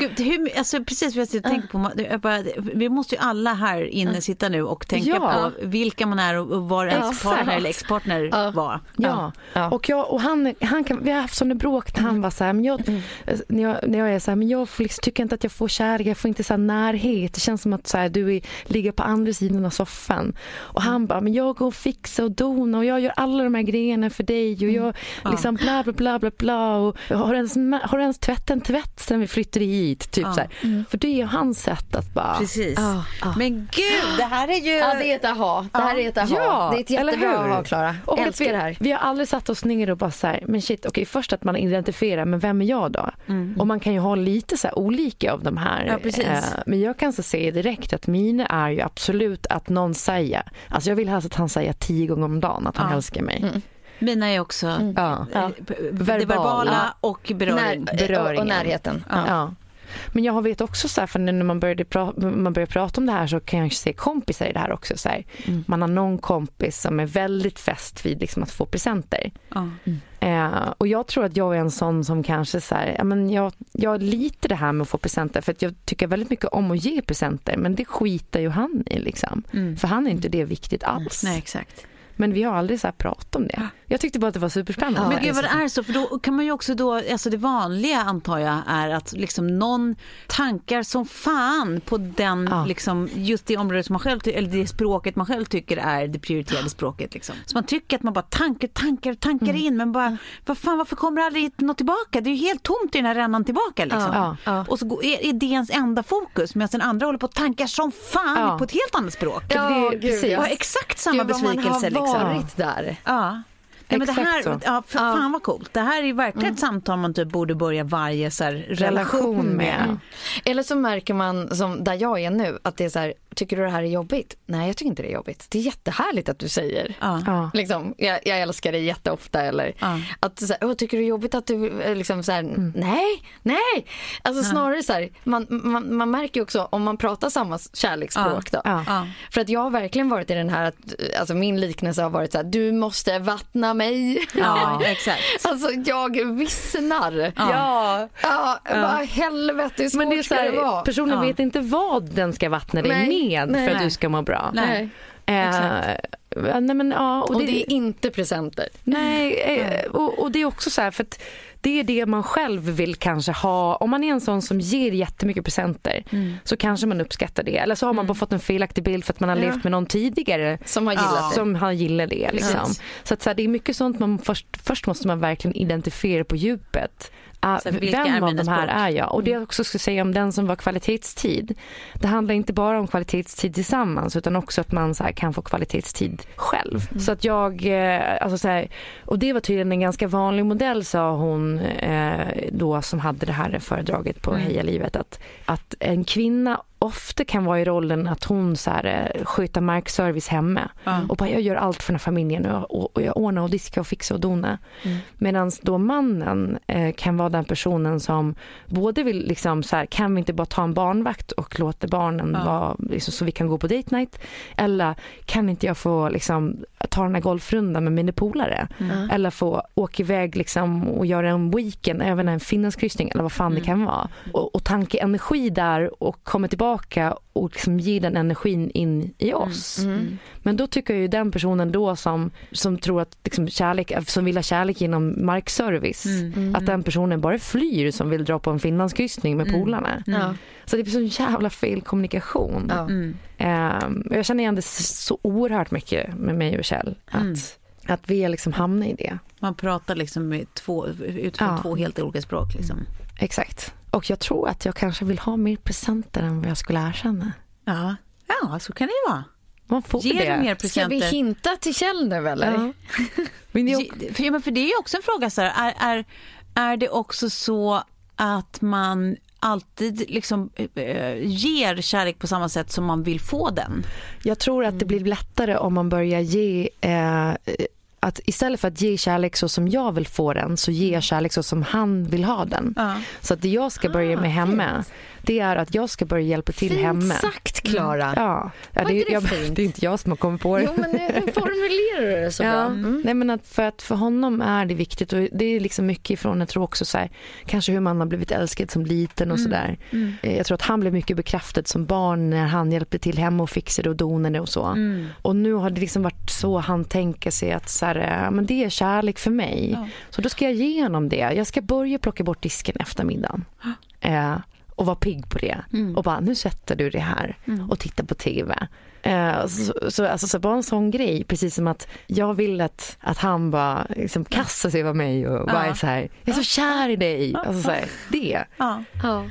Speaker 6: Gud, hur, alltså, precis vad jag sitter och tänker på. Jag bara, vi måste ju alla här inne sitta nu och tänka
Speaker 5: Ja.
Speaker 6: på vilka man är och var ens
Speaker 5: Exakt.
Speaker 6: partner eller ex-partner var.
Speaker 5: Ja,
Speaker 4: Ja.
Speaker 5: och, jag, och han, han kan, vi har haft sådana bråk när han var så här, men jag, när, jag, när jag är så här, men jag får liksom, tycker inte att jag får kärlek, jag får inte så här närhet. Det känns som att så här, du är, ligger på andra sidan av soffan. Och han bara, men jag går och fixar och donar och jag gör alla de här grejerna för dig och jag liksom bla bla bla bla bla och har du ens, har du ens tvättat en tvätt sen vi flyttade hit? Typ så här. För det är hans sätt att bara
Speaker 6: Precis.
Speaker 4: Ja, ja.
Speaker 6: Men gud, det här är ju...
Speaker 4: Ja, det är ett aha. Det här är ett aha.
Speaker 5: Ja,
Speaker 4: det är ett
Speaker 5: eller
Speaker 4: jättebra
Speaker 5: hur?
Speaker 4: aha, Klara.
Speaker 5: Och att
Speaker 4: Älskar
Speaker 5: vi,
Speaker 4: det här.
Speaker 5: Vi har aldrig satt oss ner och bara så här, men shit, okej först att man identifierar, men vem är jag då? Och man kan ju ha lite så här olika av de här.
Speaker 6: Mm. Ja, precis.
Speaker 5: eh, men jag kan så säga direkt att mina är ju absolut att någon säger, alltså jag vill helst att han säger tio gånger om dagen att han
Speaker 6: Ja.
Speaker 5: älskar mig.
Speaker 6: Mina är också
Speaker 5: Ja.
Speaker 6: eh, p- det
Speaker 5: Verbal.
Speaker 6: verbala och beröring.
Speaker 4: När,
Speaker 5: beröringen.
Speaker 4: och, och närheten.
Speaker 5: Ja. Men jag vet också så här, för när man började pra- man börjar prata om det här så kan jag se kompisar i det här också. Så här. Man har någon kompis som är väldigt fäst vid liksom, att få presenter.
Speaker 6: Ja.
Speaker 5: Eh, och jag tror att jag är en sån som kanske så här, ja, men jag, jag lite det här med att få presenter för att jag tycker väldigt mycket om att ge presenter men det skiter ju han i liksom. För han är inte det viktigt alls.
Speaker 6: Nej, exakt.
Speaker 5: Men vi har aldrig så här pratat om det. Jag tyckte bara att det var superspännande.
Speaker 6: Men gud vad det är så, för då kan man ju också då, alltså det vanliga antar jag är att liksom någon tankar som fan på den,
Speaker 5: Ja.
Speaker 6: liksom, just det området som man själv, eller det språket man själv tycker är det prioriterade språket. Liksom. Så man tycker att man bara tankar, tankar, tankar
Speaker 5: Mm.
Speaker 6: in, men bara, vad fan, varför kommer det aldrig något tillbaka? Det är ju helt tomt i den här rännan tillbaka. Liksom.
Speaker 5: Ja.
Speaker 4: Ja.
Speaker 6: Och så går- är, är det ens enda fokus, medan den andra håller på att tankar som fan
Speaker 5: Ja.
Speaker 6: på ett helt annat språk.
Speaker 4: Ja,
Speaker 5: det-
Speaker 4: gud,
Speaker 5: precis.
Speaker 4: ja.
Speaker 6: Och exakt samma
Speaker 4: Gud, vad man
Speaker 6: besvikelse.
Speaker 4: har
Speaker 6: liksom.
Speaker 4: varit där.
Speaker 6: Ja. Nej, men det här,
Speaker 5: så.
Speaker 6: ja, för fan vad coolt. Det här är ju verkligen ett samtal man typ borde börja varje så här, relation med.
Speaker 5: Relation med.
Speaker 4: Eller så märker man, som där jag är nu, att det är så här, tycker du det här är jobbigt? Nej, jag tycker inte det är jobbigt. Det är jättehärligt att du säger.
Speaker 5: Ja.
Speaker 4: Liksom, jag, jag älskar dig jätteofta. Eller
Speaker 6: Ja.
Speaker 4: att så här, tycker du det är jobbigt att du eh, liksom så här, nej, nej. Alltså snarare så här, man, man, man märker ju också om man pratar samma kärleksspråk då.
Speaker 5: Ja.
Speaker 6: Ja.
Speaker 4: För att jag har verkligen varit i den här, att, alltså min liknelse har varit så här, du måste vattna mig.
Speaker 6: Ja, exakt.
Speaker 4: Alltså jag vissnar.
Speaker 5: Ja.
Speaker 4: Ja, vad helvete hur svårt
Speaker 5: Men det är så
Speaker 4: ska det
Speaker 5: här,
Speaker 4: vara?
Speaker 5: personen
Speaker 6: Ja.
Speaker 5: vet inte vad den ska vattna dig
Speaker 4: Nej,
Speaker 5: med
Speaker 4: nej.
Speaker 5: för att du ska må bra.
Speaker 6: Nej.
Speaker 5: Eh, ja, nej, men, ja, och
Speaker 4: Och
Speaker 5: det,
Speaker 4: det är inte presenter.
Speaker 5: Nej, eh, och, och det är också så här för att det är det man själv vill kanske ha. Om man är en sån som ger jättemycket presenter så kanske man uppskattar det. Eller så har man bara fått en felaktig bild för att man har levt med någon tidigare
Speaker 4: Som har gillat det.
Speaker 5: som har gillat det. Liksom. Så, att, så här, det är mycket sånt man först, först måste man verkligen identifiera på djupet. Ah,
Speaker 6: Så
Speaker 5: vem av de här
Speaker 6: språk?
Speaker 5: är jag? Och det jag också ska säga om den som var kvalitetstid. Det handlar inte bara om kvalitetstid tillsammans utan också att man så här, kan få kvalitetstid själv. Så att jag, eh, alltså så här, och det var tydligen en ganska vanlig modell sa hon eh, då som hade det här föredraget på Heja livet att, att en kvinna ofta kan vara i rollen att hon så här, eh, sköter markservice hemma. Och bara jag gör allt för den här familjen och, och, och jag ordnar och diskar och fixar och donar. Medan då mannen eh, kan vara den personen som både vill liksom så här, kan vi inte bara ta en barnvakt och låta barnen vara liksom, så vi kan gå på date night? Eller kan inte jag få liksom ta den här golfrundan med mina polare. Eller få åka iväg liksom och göra en weekend, även en finlandskryssning eller vad fan det kan vara. Och, och tanka energi där och komma tillbaka och liksom ge den energin in i oss. Men då tycker jag ju den personen då som, som tror att liksom kärlek, som vill ha kärlek genom markservice, att den personen bara flyr som vill dra på en finlandskryssning med polarna.
Speaker 4: Ja.
Speaker 5: Så det blir så jävla fel kommunikation.
Speaker 4: Ja.
Speaker 5: Ehm, jag känner igen det så oerhört mycket med mig och Kjell. Att, att vi liksom hamnar i det.
Speaker 6: Man pratar liksom med två, utifrån
Speaker 5: Ja.
Speaker 6: två helt olika språk. Liksom.
Speaker 5: Exakt. Och jag tror att jag kanske vill ha mer presenter än vad jag skulle erkänna.
Speaker 6: Ja. ja, så kan det ju vara.
Speaker 5: Man får
Speaker 6: Ge
Speaker 5: det.
Speaker 6: mer
Speaker 4: Ska
Speaker 6: presenter.
Speaker 4: vi hinta till Kjell nu eller?
Speaker 5: Ja. Men det
Speaker 6: För, ja, men för det är ju också en fråga, så här, är, är, är det också så att man alltid liksom, eh, ger kärlek på samma sätt som man vill få den?
Speaker 5: Jag tror att det blir lättare om man börjar ge eh, att istället för att ge kärlek så som jag vill få den så ger jag kärlek så som han vill ha den.
Speaker 6: Ja.
Speaker 5: Så att det jag ska börja med hemma det är att jag ska börja hjälpa till
Speaker 4: Fint
Speaker 5: hemma.
Speaker 4: sagt Klara.
Speaker 5: Ja, ja
Speaker 4: Var
Speaker 5: det,
Speaker 4: inte det
Speaker 5: jag, det är inte jag som har kommit på det.
Speaker 4: Jo men nu formulerar du det så bra.
Speaker 5: Ja,
Speaker 4: Mm.
Speaker 5: nej men att för att för honom är det viktigt och det är liksom mycket ifrån, jag tror också så här, kanske hur man har blivit älskad som liten och sådär. Eh, Jag tror att han blev mycket bekräftad som barn när han hjälpte till hemma och fixade och donade och så. Och nu har det liksom varit så han tänker sig att så här, eh, men det är kärlek för mig. Så då ska jag ge honom det. Jag ska börja plocka bort disken efter middagen. Eh, och vara pigg på det. Och bara, nu sätter du det här och tittar på TV. Eh, så, så, alltså, så bara en sån grej, precis som att jag vill att, att han bara liksom kastar sig över mig och bara är så här, jag är så kär i dig. Alltså, så här, det.
Speaker 6: Ja.
Speaker 4: Ja.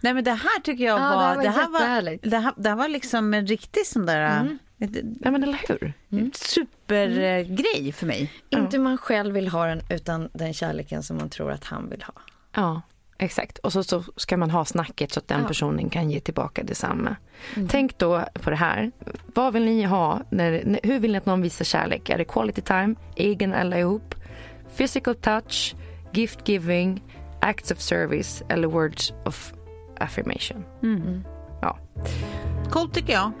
Speaker 6: Nej men det här tycker jag
Speaker 4: Ja,
Speaker 6: var,
Speaker 4: det här var
Speaker 6: det här var, det här, det här var liksom en riktig sån där ett,
Speaker 5: Ja men eller hur?
Speaker 6: supergrej för mig.
Speaker 4: Inte man själv vill ha den utan den kärleken som man tror att han vill ha.
Speaker 5: Ja, exakt. Och så, så ska man ha snacket så att den personen kan ge tillbaka detsamma. Tänk då på det här. Vad vill ni ha? När, hur vill ni att någon visar kärlek? Är det quality time, egen eller ihop? Physical touch, gift giving, acts of service eller words of affirmation? Ja.
Speaker 6: Coolt tycker jag.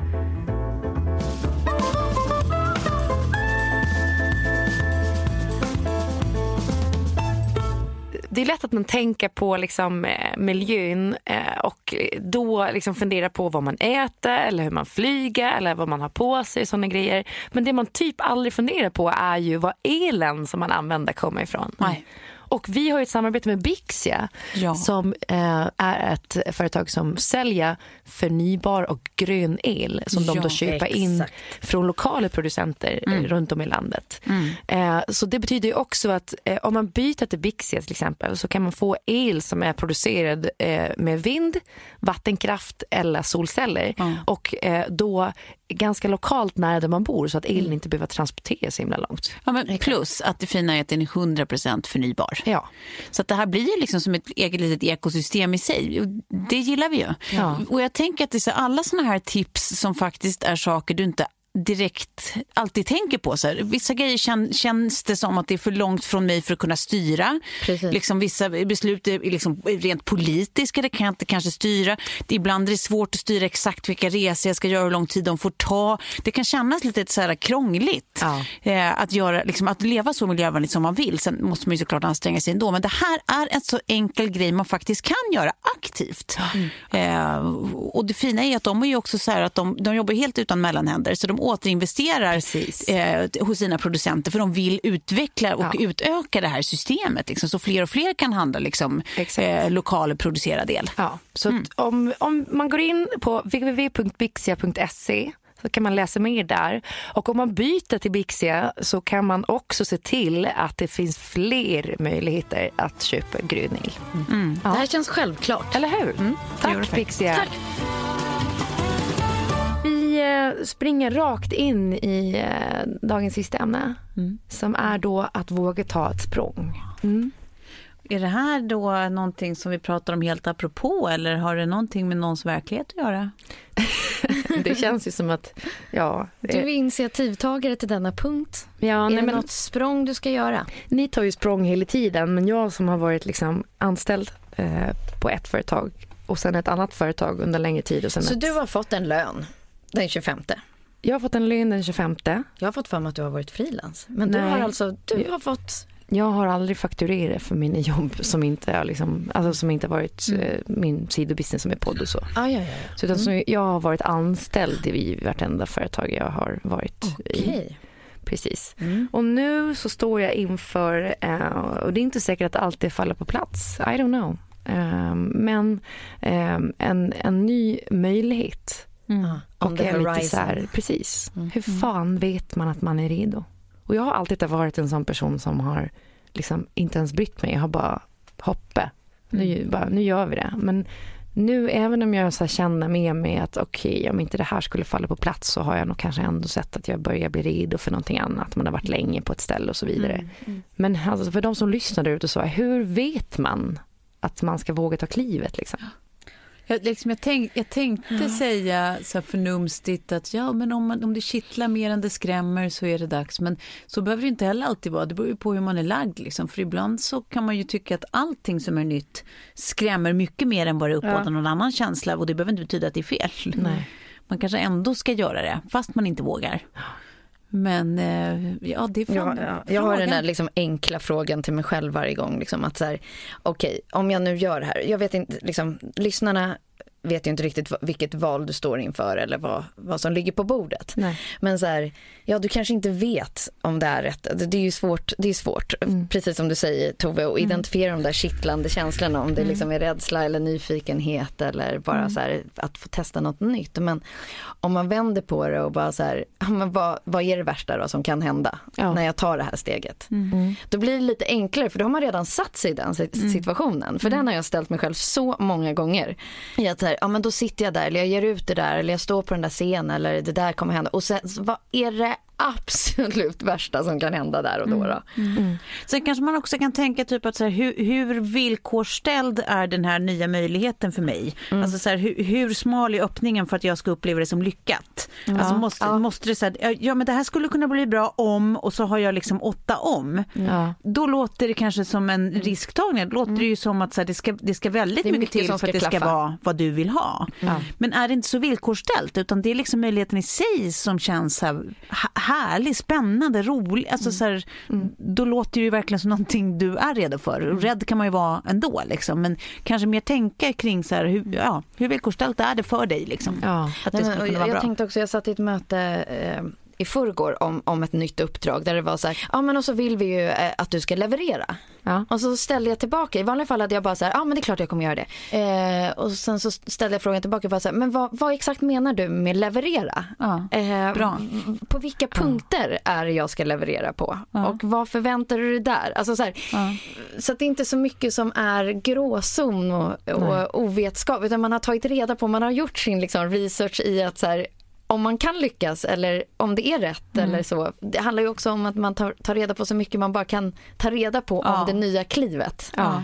Speaker 5: Det är lätt att man tänker på liksom, eh, miljön eh, och då liksom funderar på vad man äter eller hur man flyger eller vad man har på sig. såna grejer. Men det man typ aldrig funderar på är ju var elen som man använder kommer ifrån.
Speaker 6: Nej.
Speaker 5: Och vi har ett samarbete med Bixia
Speaker 6: Ja.
Speaker 5: som eh, är ett företag som säljer förnybar och grön el som de
Speaker 6: Ja,
Speaker 5: då köper in
Speaker 4: exakt.
Speaker 5: från lokala producenter eh, runt om i landet. Eh, så det betyder ju också att eh, om man byter till Bixia till exempel så kan man få el som är producerad eh, med vind, vattenkraft eller solceller och eh, då ganska lokalt nära där man bor så att elen inte behöver transporteras så himla långt.
Speaker 6: Ja, men plus att det fina är att den är 100% förnybar.
Speaker 5: Ja.
Speaker 6: Så att det här blir ju liksom som ett eget litet ekosystem i sig. Det gillar vi ju.
Speaker 5: Ja.
Speaker 6: Och jag tänker att det är så alla såna här tips som faktiskt är saker du inte direkt alltid tänker på. Så här. Vissa grejer kän, känns det som att det är för långt från mig för att kunna styra.
Speaker 4: Precis.
Speaker 6: Liksom vissa beslut är liksom rent politiska, det kan jag inte kanske styra. Det, ibland är det svårt att styra exakt vilka resor jag ska göra och hur lång tid de får ta. Det kan kännas lite så här krångligt
Speaker 5: Ja.
Speaker 6: eh, att, göra, liksom, att leva så miljövänligt som man vill. Sen måste man ju såklart anstränga sig ändå. Men det här är en så enkel grej man faktiskt kan göra aktivt. Eh, och det fina är att de är ju också så här att de, de jobbar helt utan mellanhänder. Så de återinvesterar eh, hos sina producenter för de vill utveckla och
Speaker 5: Ja.
Speaker 6: utöka det här systemet. Liksom, så fler och fler kan handla liksom, eh, lokal producerad del.
Speaker 5: Ja, så att om, om man går in på www.bixia.se så kan man läsa mer där. Och om man byter till Bixia så kan man också se till att det finns fler möjligheter att köpa gryning.
Speaker 4: Det här känns självklart.
Speaker 5: Eller hur?
Speaker 6: det
Speaker 5: Tack. Bixia.
Speaker 4: Tack.
Speaker 5: Vi eh, springer rakt in i eh, dagens sista ämne som är då att våga ta ett språng.
Speaker 6: Är det här då någonting som vi pratar om helt apropå eller har det någonting med någons verklighet att göra?
Speaker 5: Det känns ju som att, ja.
Speaker 4: Du är initiativtagare till denna punkt.
Speaker 5: ja
Speaker 4: är
Speaker 5: nej,
Speaker 4: det
Speaker 5: men,
Speaker 4: något språng du ska göra?
Speaker 5: Ni tar ju språng hela tiden, men jag som har varit liksom anställd eh, på ett företag och sen ett annat företag under längre tid. Och sen
Speaker 4: Så
Speaker 5: ett...
Speaker 4: du har fått en lön den 25.
Speaker 5: Jag har fått en lön den 25.
Speaker 4: Jag har fått för mig att du har varit frilans. Men du
Speaker 5: Nej.
Speaker 4: har alltså, du har fått...
Speaker 5: Jag har aldrig fakturerat för mina jobb som inte har liksom, alltså som inte har varit eh, min sidobusiness som är podd och så.
Speaker 4: Ah, ja, ja, ja.
Speaker 5: så, utan så jag har varit anställd i vartenda företag jag har varit i.
Speaker 4: Okej.
Speaker 5: Precis.
Speaker 4: Mm.
Speaker 5: Och nu så står jag inför, eh, och det är inte säkert att allt det faller på plats, I don't know. Eh, men eh, en, en ny möjlighet.
Speaker 4: Ah, on
Speaker 5: Och är lite så här, precis.
Speaker 4: Mm.
Speaker 5: Hur fan vet man att man är redo? Och jag har alltid varit en sån person som har liksom inte ens brytt mig. Jag har bara hoppe.
Speaker 4: Mm.
Speaker 5: Nu, bara, nu gör vi det. Men nu, även om jag så känner med mig att okej, om inte det här skulle falla på plats så har jag nog kanske ändå sett att jag börjar bli redo för någonting annat. Man har varit länge på ett ställe och så vidare.
Speaker 4: Mm,
Speaker 5: Men alltså, för de som lyssnar där ute så, hur vet man att man ska våga ta klivet liksom?
Speaker 6: Jag, liksom, jag, tänk, jag tänkte säga så här förnumstigt att ja, men om, man, om det kittlar mer än det skrämmer så är det dags. Men så behöver det inte heller alltid vara. Det beror ju på hur man är lagd. Liksom. För ibland så kan man ju tycka att allting som är nytt skrämmer mycket mer än bara uppåt
Speaker 5: Ja.
Speaker 6: någon annan känsla. Och det behöver inte betyda att det är fel.
Speaker 5: Nej.
Speaker 6: Man kanske ändå ska göra det, fast man inte vågar. Men eh, ja, det är
Speaker 4: Ja,
Speaker 6: frågan.
Speaker 4: ja. Jag har den här liksom enkla frågan till mig själv varje gång. Liksom, att så här, okej, om jag nu gör det här. Jag vet inte, liksom, lyssnarna vet ju inte riktigt vilket val du står inför eller vad, vad som ligger på bordet.
Speaker 5: Nej.
Speaker 4: Men så här, ja du kanske inte vet om det är rätt. Det det är ju svårt, det är svårt precis som du säger Tove, att identifiera de där kittlande känslorna. Om det liksom är rädsla eller nyfikenhet eller bara så här, att få testa något nytt. Men om man vänder på det och bara så här, ja, men vad, vad är det värsta då som kan hända
Speaker 5: Ja.
Speaker 4: när jag tar det här steget? Då blir det lite enklare för då har man redan satt sig i den si- situationen. För den har jag ställt mig själv så många gånger. I att så här, ja men då sitter jag där eller jag ger ut det där eller jag står på den där scenen eller det där kommer hända. Och sen, vad är det absolut värsta som kan hända där och då? då?
Speaker 6: Sen kanske man också kan tänka typ att så här, hur, hur villkorställd är den här nya möjligheten för mig? Alltså så här, hur, hur smal är öppningen för att jag ska uppleva det som lyckat? Alltså måste, måste det så här, ja men det här skulle kunna bli bra om och så har jag liksom åtta om.
Speaker 5: Ja.
Speaker 6: Då låter det kanske som en risktagning. Då låter det ju som att så här, det, ska, det ska väldigt mycket,
Speaker 4: mycket
Speaker 6: till för att
Speaker 4: ska
Speaker 6: det ska
Speaker 4: klaffa.
Speaker 6: vara vad du vill ha.
Speaker 5: Ja.
Speaker 6: Men är det inte så villkorställt utan det är liksom möjligheten i sig som känns så här, härlig, spännande, rolig. Alltså så här, Då låter det ju verkligen som någonting du är redo för. Och Rädd kan man ju vara ändå liksom. men kanske mer tänka kring så här, hur, ja, hur villkorställt är det för dig liksom?
Speaker 5: Ja.
Speaker 6: Att det
Speaker 4: Nej, men, jag, jag tänkte också, jag satt i ett möte eh, i förrgår om, om ett nytt uppdrag där det var så här, ja men och så vill vi ju eh, att du ska leverera.
Speaker 5: Ja.
Speaker 4: Och så ställde jag tillbaka, i vanliga fall hade jag bara så här, ja men det är klart jag kommer göra det. Eh, och sen så ställde jag frågan tillbaka, bara så här, men vad, vad exakt menar du med leverera?
Speaker 6: Ja,
Speaker 4: Eh,
Speaker 6: bra.
Speaker 4: På vilka punkter är det jag ska leverera på? Och vad förväntar du dig där? Alltså så, här, så att det är inte så mycket som är gråzon och, och ovetskap utan man har tagit reda på, man har gjort sin liksom research i att så här, om man kan lyckas eller om det är rätt
Speaker 6: Mm.
Speaker 4: eller så. Det handlar ju också om att man tar, tar reda på så mycket man bara kan ta reda på
Speaker 6: Ja.
Speaker 4: om det nya klivet.
Speaker 5: Ja.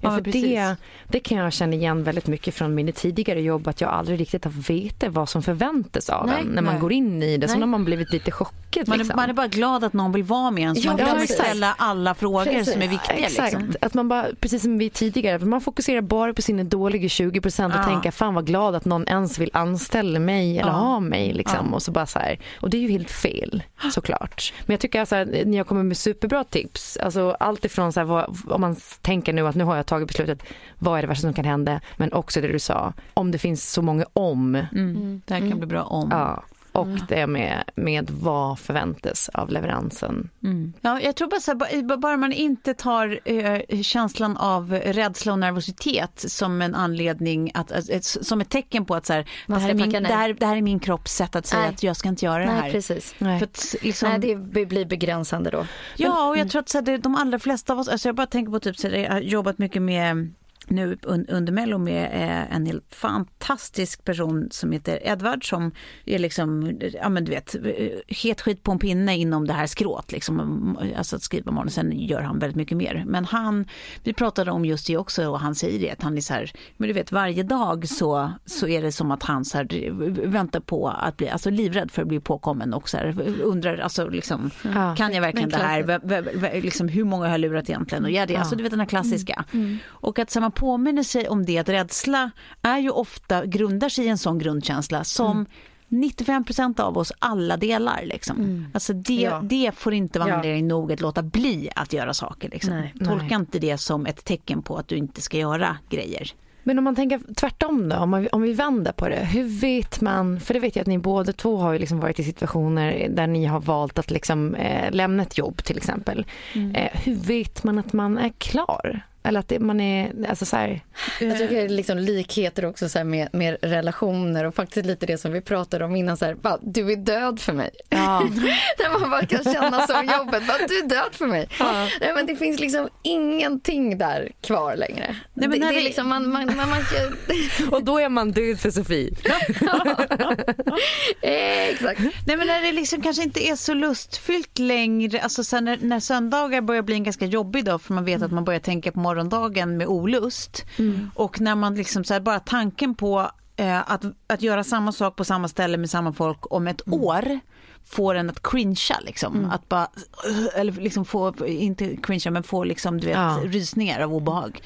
Speaker 5: Ja,
Speaker 6: Ja,
Speaker 5: för
Speaker 6: precis.
Speaker 5: det, det kan jag känna igen väldigt mycket från mina tidigare jobb att jag aldrig riktigt har vetat vad som förväntas av
Speaker 4: Nej,
Speaker 5: en när man
Speaker 6: nej.
Speaker 5: går in i det. Så har man blivit lite chockad.
Speaker 6: Man är,
Speaker 5: liksom.
Speaker 6: man är bara glad att någon vill vara med en så
Speaker 4: Ja,
Speaker 6: man
Speaker 4: precis.
Speaker 6: ställa alla frågor
Speaker 4: Precis.
Speaker 6: som är viktiga.
Speaker 5: Exakt,
Speaker 6: Liksom.
Speaker 5: att man bara, precis som vi tidigare, man fokuserar bara på sina dåliga 20 procent och
Speaker 6: Ja.
Speaker 5: tänker fan vad glad att någon ens vill anställa mig eller
Speaker 6: Ja.
Speaker 5: ha mig. Liksom.
Speaker 6: Ja.
Speaker 5: Och, så bara så här, och det är ju helt fel såklart. Men jag tycker alltså, att ni har kommit med superbra tips. Alltså, allt ifrån så här, vad, om man tänker nu att nu har jag tagit beslutet, vad är det värsta som kan hända? Men också det du sa, om det finns så många om.
Speaker 6: Mm. Det här kan bli bra om.
Speaker 5: Ja. Och det med, med vad förväntas av leveransen.
Speaker 6: Mm. Ja, jag tror bara så här, ba- bara man inte tar eh, känslan av rädsla och nervositet som en anledning, att, ett, som ett tecken på att så här, det, här min, det, här, det här är min kropps sätt att säga
Speaker 4: Nej.
Speaker 6: att jag ska inte göra det
Speaker 4: Nej,
Speaker 6: här.
Speaker 4: precis.
Speaker 5: Nej.
Speaker 6: För att, liksom,
Speaker 4: Nej, det blir begränsande då.
Speaker 6: Ja, och jag tror att så här, det, de allra flesta av oss, alltså jag bara tänker på typ så här, jag har jobbat mycket med nu un, under Mello med eh, en helt fantastisk person som heter Edvard som är liksom, ja men du vet, eh, het skit på en pinne inom det här skrået liksom, alltså att skriva manus, sen gör han väldigt mycket mer. Men han, vi pratade om just det också och han säger det att han är så här, men du vet varje dag så, så är det som att han så här, väntar på att bli, alltså livrädd för att bli påkommen och så här, undrar, alltså liksom,
Speaker 5: Ja.
Speaker 6: kan jag verkligen det här? Liksom, hur många har jag lurat egentligen? Och ja, det, alltså, du vet den här klassiska. Och att man påminner sig om det, att rädsla är ju ofta, grundar sig i en sån grundkänsla som 95% av oss alla delar. Liksom. Alltså det,
Speaker 4: Ja.
Speaker 6: det får inte vara
Speaker 4: Ja.
Speaker 6: anledning nog att låta bli att göra saker. Liksom.
Speaker 4: Nej.
Speaker 6: Tolka
Speaker 5: Nej.
Speaker 6: inte det som ett tecken på att du inte ska göra grejer.
Speaker 5: Men om man tänker tvärtom då, om, man, om vi vänder på det. Hur vet man, för det vet jag att ni båda två har liksom varit i situationer där ni har valt att liksom, eh, lämna ett jobb till exempel. Eh, hur vet man att man är klar? Eller att det, man är, alltså så här,
Speaker 4: Jag tycker det är liksom likheter också så här med, med relationer och faktiskt lite det som vi pratade om innan. Så här, bara, du är död för mig.
Speaker 5: ja,
Speaker 4: Där man bara kan känna som jobbet. Bara, du är död för mig. Nej, men det finns liksom ingenting där kvar längre.
Speaker 6: Nej, men
Speaker 4: det, det är
Speaker 6: det-
Speaker 4: liksom, man, man, man, man,
Speaker 5: och då är man död för Sofie.
Speaker 4: eh, exakt.
Speaker 6: Nej men när det liksom kanske inte är så lustfyllt längre, alltså sen när, när söndagar börjar bli en ganska jobbig dag för man vet att man börjar tänka på morgondagen med olust och när man liksom så här, bara tanken på eh, att, att göra samma sak på samma ställe med samma folk om ett år får en att cringea liksom. Att bara, eller liksom få, inte cringea men få liksom du vet
Speaker 5: Ja.
Speaker 6: rysningar av obehag.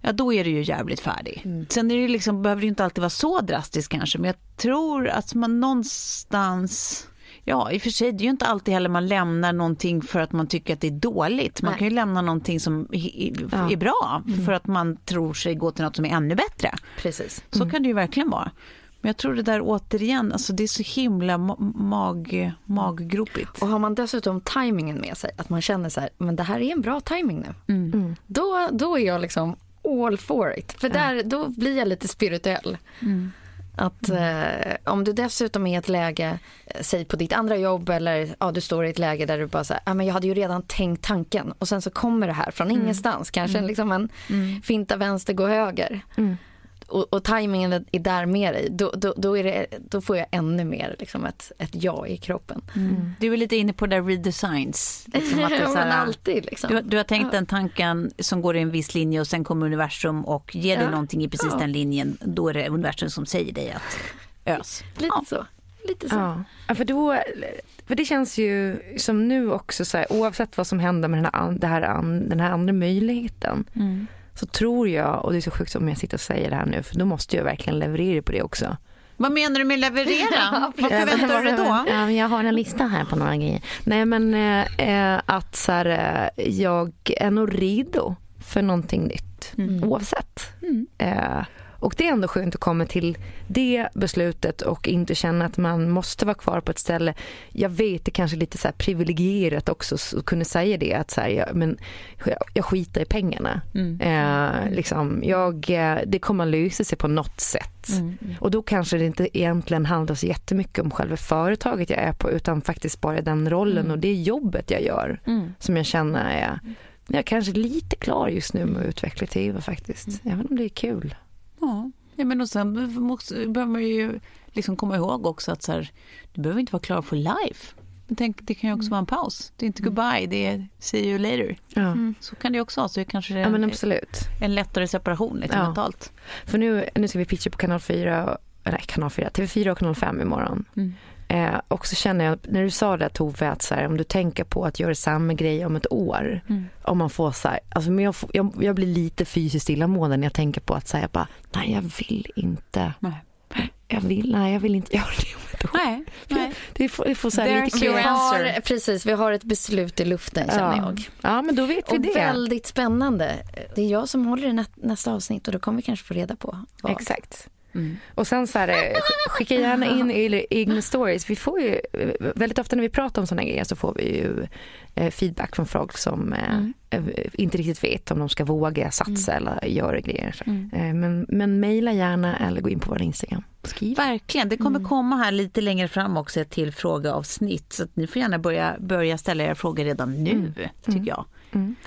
Speaker 6: Ja då är du ju jävligt färdig. Sen är det liksom, behöver det ju inte alltid vara så drastiskt kanske men jag tror att man någonstans Ja, i och för sig, det är ju inte alltid heller man lämnar någonting för att man tycker att det är dåligt. Man
Speaker 4: Nej.
Speaker 6: kan ju lämna någonting som är, bra för att man tror sig gå till något som är ännu bättre.
Speaker 4: Precis.
Speaker 6: Så kan det ju verkligen vara. Men jag tror det där återigen, alltså det är så himla ma- mag, maggropigt.
Speaker 4: Och har man dessutom tajmingen med sig, att man känner så här, men det här är en bra timing nu.
Speaker 6: Mm.
Speaker 4: Då, då är jag liksom all for it. För där, då blir jag lite spirituell.
Speaker 6: Mm.
Speaker 4: Att eh, om du dessutom är i ett läge, eh, säg på ditt andra jobb eller ja, du står i ett läge där du bara säger, ah, men jag hade ju redan tänkt tanken. Och sen så kommer det här från ingenstans, kanske en liksom en finta vänster, gå höger. Och, och tajmingen är där med dig, då, då, då, är det, då får jag ännu mer liksom ett, ett ja i kroppen.
Speaker 6: Du är lite inne på det där redesigns. Liksom att det är så
Speaker 4: men
Speaker 6: här,
Speaker 4: alltid liksom.
Speaker 6: du, du har tänkt den tanken som går i en viss linje och sen kommer universum och ger dig
Speaker 4: Ja.
Speaker 6: någonting i precis
Speaker 4: Ja.
Speaker 6: den linjen. Då är det universum som säger dig att ös.
Speaker 4: Lite
Speaker 6: Ja.
Speaker 4: så. Lite så.
Speaker 5: Ja, Ja, för, då, för det känns ju som nu också så här, oavsett vad som händer med den här, det här, den här andra möjligheten så tror jag, och det är så sjukt om jag sitter och säger det här nu för då måste jag verkligen leverera på det också.
Speaker 6: Vad menar du med leverera? Vad förväntar du dig då?
Speaker 5: Ja, jag har en lista här på några grejer. Nej men eh, eh, att så här, eh, jag är nog redo för någonting nytt oavsett. Eh, och det är ändå skönt att komma till det beslutet och inte känna att man måste vara kvar på ett ställe. Jag vet det kanske är lite så privilegierat också att kunna säga det att så här, jag, men, jag, skiter i pengarna. Eh, liksom, jag, eh, det kommer att lösa sig på något sätt. Och då kanske det inte egentligen handlar så jättemycket om själva företaget jag är på utan faktiskt bara den rollen och det jobbet jag gör som jag känner är jag är kanske lite klar just nu med att utveckla TV faktiskt. Även om det är kul.
Speaker 6: Ja. Ja, men och sen måste- behöver man ju liksom komma ihåg också att så här, du behöver inte vara klar för life. Men tänk, det kan ju också vara en paus. Det är inte goodbye, det är see you later.
Speaker 5: Ja. Mm.
Speaker 6: Så kan det också vara. Så kanske det är
Speaker 5: ja, men absolut.
Speaker 6: en lättare separation lite ja. mentalt.
Speaker 5: För nu, nu ska vi pitcha på kanal 4, nej kanal 4, TV4 och kanal 5 imorgon. Mm. Eh, och så känner jag, när du sa det Tove, att så här, om du tänker på att göra samma grej om ett år. Mm. Om man får så här, alltså, men jag, jag, jag, blir lite fysiskt illamående när jag tänker på att säga bara, nej jag vill inte. Nej. Jag vill, nej jag vill inte göra det om ett år.
Speaker 6: Nej, nej.
Speaker 5: Det får, det får så här lite
Speaker 4: vi har, Precis, vi har ett beslut i luften känner
Speaker 5: ja.
Speaker 4: jag.
Speaker 5: Ja, men då vet vi
Speaker 4: och
Speaker 5: det.
Speaker 4: väldigt spännande. Det är jag som håller i nästa avsnitt och då kommer vi kanske få reda på vad.
Speaker 5: Exakt. Mm. Och sen så här, skicka gärna in egna stories. Vi får ju, väldigt ofta när vi pratar om sådana grejer så får vi ju eh, feedback från folk som eh, mm. Eh, inte riktigt vet om de ska våga satsa mm. eller göra grejer. Mm. Men, men mejla gärna eller gå in på vår Instagram.
Speaker 6: Skriv. Verkligen, det kommer mm. komma här lite längre fram också ett till frågeavsnitt. Så ni får gärna börja, börja ställa era frågor redan nu, mm. tycker jag.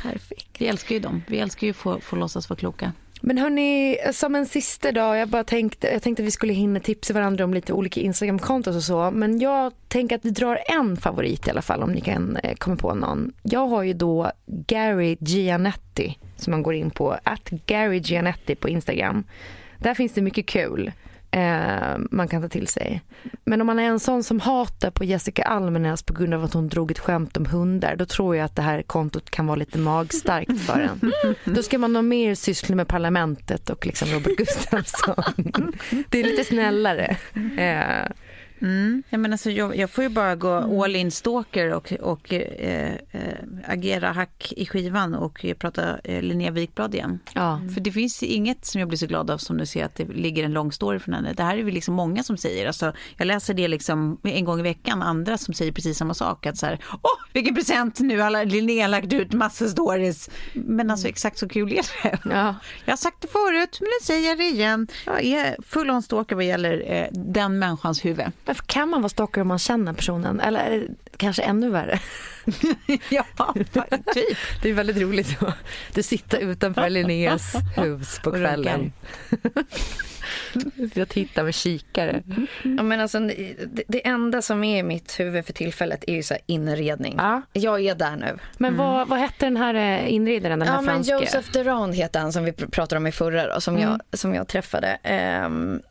Speaker 4: Perfekt.
Speaker 6: Vi älskar ju dem. Vi älskar ju att få, få låtsas vara kloka.
Speaker 5: Men hörni, som en sista dag, jag bara tänkte, jag tänkte att vi skulle hinna tipsa varandra om lite olika Instagram-konton och så. Men jag tänker att vi drar en favorit i alla fall om ni kan eh, komma på någon. Jag har ju då Gary Gianetti som man går in på, att Gary Gianetti på Instagram. Där finns det mycket kul eh, man kan ta till sig. Men om man är en sån som hatar på Jessica Almenäs på grund av att hon drog ett skämt om hundar, då tror jag att det här kontot kan vara lite magstarkt för en. Då ska man nog mer syssla med parlamentet och liksom Robert Gustafsson. Det är lite snällare. Eh,
Speaker 6: Mm. Jag, menar, så jag, jag, får ju bara gå mm. all in stalker och, och äh, agera hack i skivan och prata äh, Linnea Wikblad igen. Ja. För det finns inget som jag blir så glad av som du ser att det ligger en lång story från henne. Det här är vi liksom många som säger. Alltså, jag läser det liksom en gång i veckan, andra som säger precis samma sak. Att så här, åh vilken present nu har Linnea lagt ut massor stories. Men alltså exakt så kul är det. Ja. Jag har sagt det förut men nu säger jag det igen. Jag är full on stalker vad gäller eh, den människans huvud.
Speaker 5: Varför kan man vara stalker om man känner personen? Eller kanske ännu värre?
Speaker 6: ja, typ.
Speaker 5: Det är väldigt roligt att sitta utanför Linneas hus på kvällen. Jag tittar med kikare.
Speaker 4: Ja, men alltså, det, det, enda som är i mitt huvud för tillfället är ju så inredning. Ja. Jag är där nu.
Speaker 5: Men mm. vad, vad hette den här eh, inredaren, den här
Speaker 4: ja? Men Joseph Duran heter han som vi pratade om i förra då, som, mm. jag, som jag träffade. Um,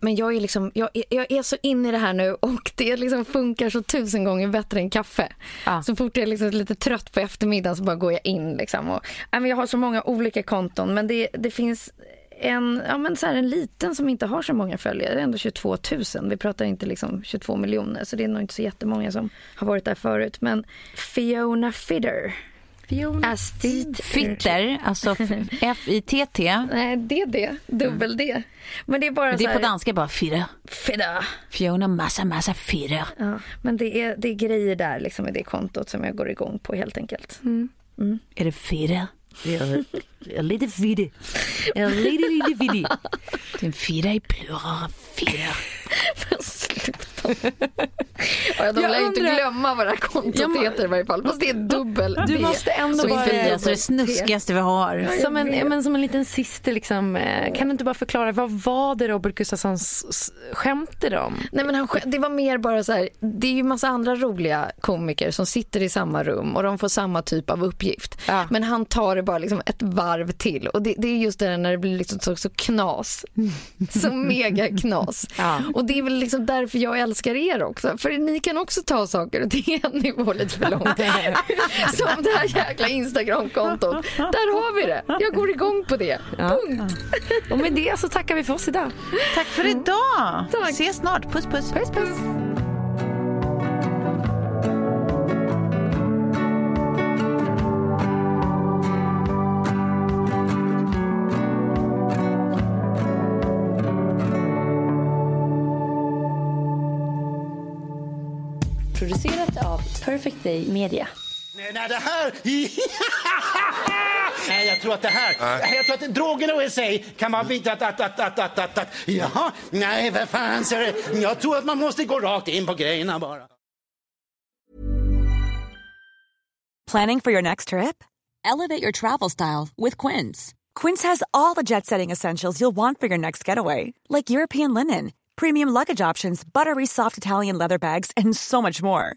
Speaker 4: men jag är, liksom, jag, jag, är så inne i det här nu och det liksom funkar så tusen gånger bättre än kaffe. Ja. Så fort jag är liksom lite trött på eftermiddagen så bara går jag in. Liksom. Och, jag har så många olika konton men det, det finns en, ja, men så en liten som inte har så många följare, det är ändå 22 000. Vi pratar inte liksom 22 miljoner så det är nog inte så jättemånga som har varit där förut. Men Fiona Fidder
Speaker 6: Fiona Fitter, alltså F-I-T-T.
Speaker 4: Nej, det är det. Dubbel D.
Speaker 6: Men det är bara men Det är på danska bara Fitter.
Speaker 4: Fitter.
Speaker 6: Fiona massa, massa Fitter.
Speaker 4: Ja, men det är, det är grejer där liksom i det kontot som jag går igång på helt enkelt. Mm.
Speaker 6: Mm. Är det Fitter?
Speaker 5: Ja, lite. Ja, lite, lite fiddig.
Speaker 6: Det är en fidda i plural. Fidda.
Speaker 4: ja, de lär ju inte glömma vad det här kontot ja, heter i varje fall. Fast det är dubbel
Speaker 6: Du måste ändå bara... Alltså det snuskigaste vi har.
Speaker 5: Som en, men som en liten sista, liksom, eh, kan du inte bara förklara vad var det Robert Gustafsson skämtade om?
Speaker 4: Nej, men han, det var mer bara så här, det är ju massa andra roliga komiker som sitter i samma rum och de får samma typ av uppgift. Ja. Men han tar det bara liksom ett varv till och det, det är just det där när det blir liksom så, så knas. Så mega knas. Ja. Och det är väl liksom därför jag älskar er också. För ni kan också ta saker och ting en nivå lite för långt. Som det här jäkla Instagram-kontot. Där har vi det. Jag går igång på det. Ja. Punkt.
Speaker 5: Och med det så tackar vi för oss idag.
Speaker 6: Tack för idag. Tack. Ses snart. Puss, puss.
Speaker 5: Puss, puss.
Speaker 4: Perfect Day Media.
Speaker 2: Nej, nej, det här... nej, jag tror att det här... Nej. Jag tror att drogerna i sig kan vara vitt att, att, att, att, att, att, att... Jaha, nej, vad fan ser det? Jag tror att man måste gå rakt in på grejerna bara.
Speaker 7: Planning for your next trip? Elevate your travel style with Quince. Quince has all the jet setting essentials you'll want for your next getaway. Like European linen
Speaker 8: premium luggage options, buttery soft Italian leather bags, and so much more.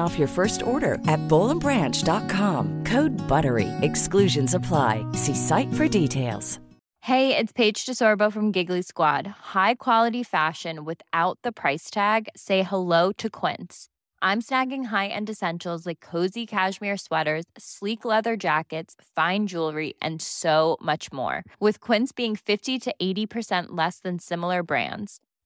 Speaker 9: off your first order at bowlandbranch.com. Code BUTTERY. Exclusions apply. See site for details.
Speaker 10: Hey, it's Paige DeSorbo from Giggly Squad. High quality fashion without the price tag. Say hello to Quince. I'm snagging high-end essentials like cozy cashmere sweaters, sleek leather jackets, fine jewelry, and so much more. With Quince being 50 to 80% less than similar brands.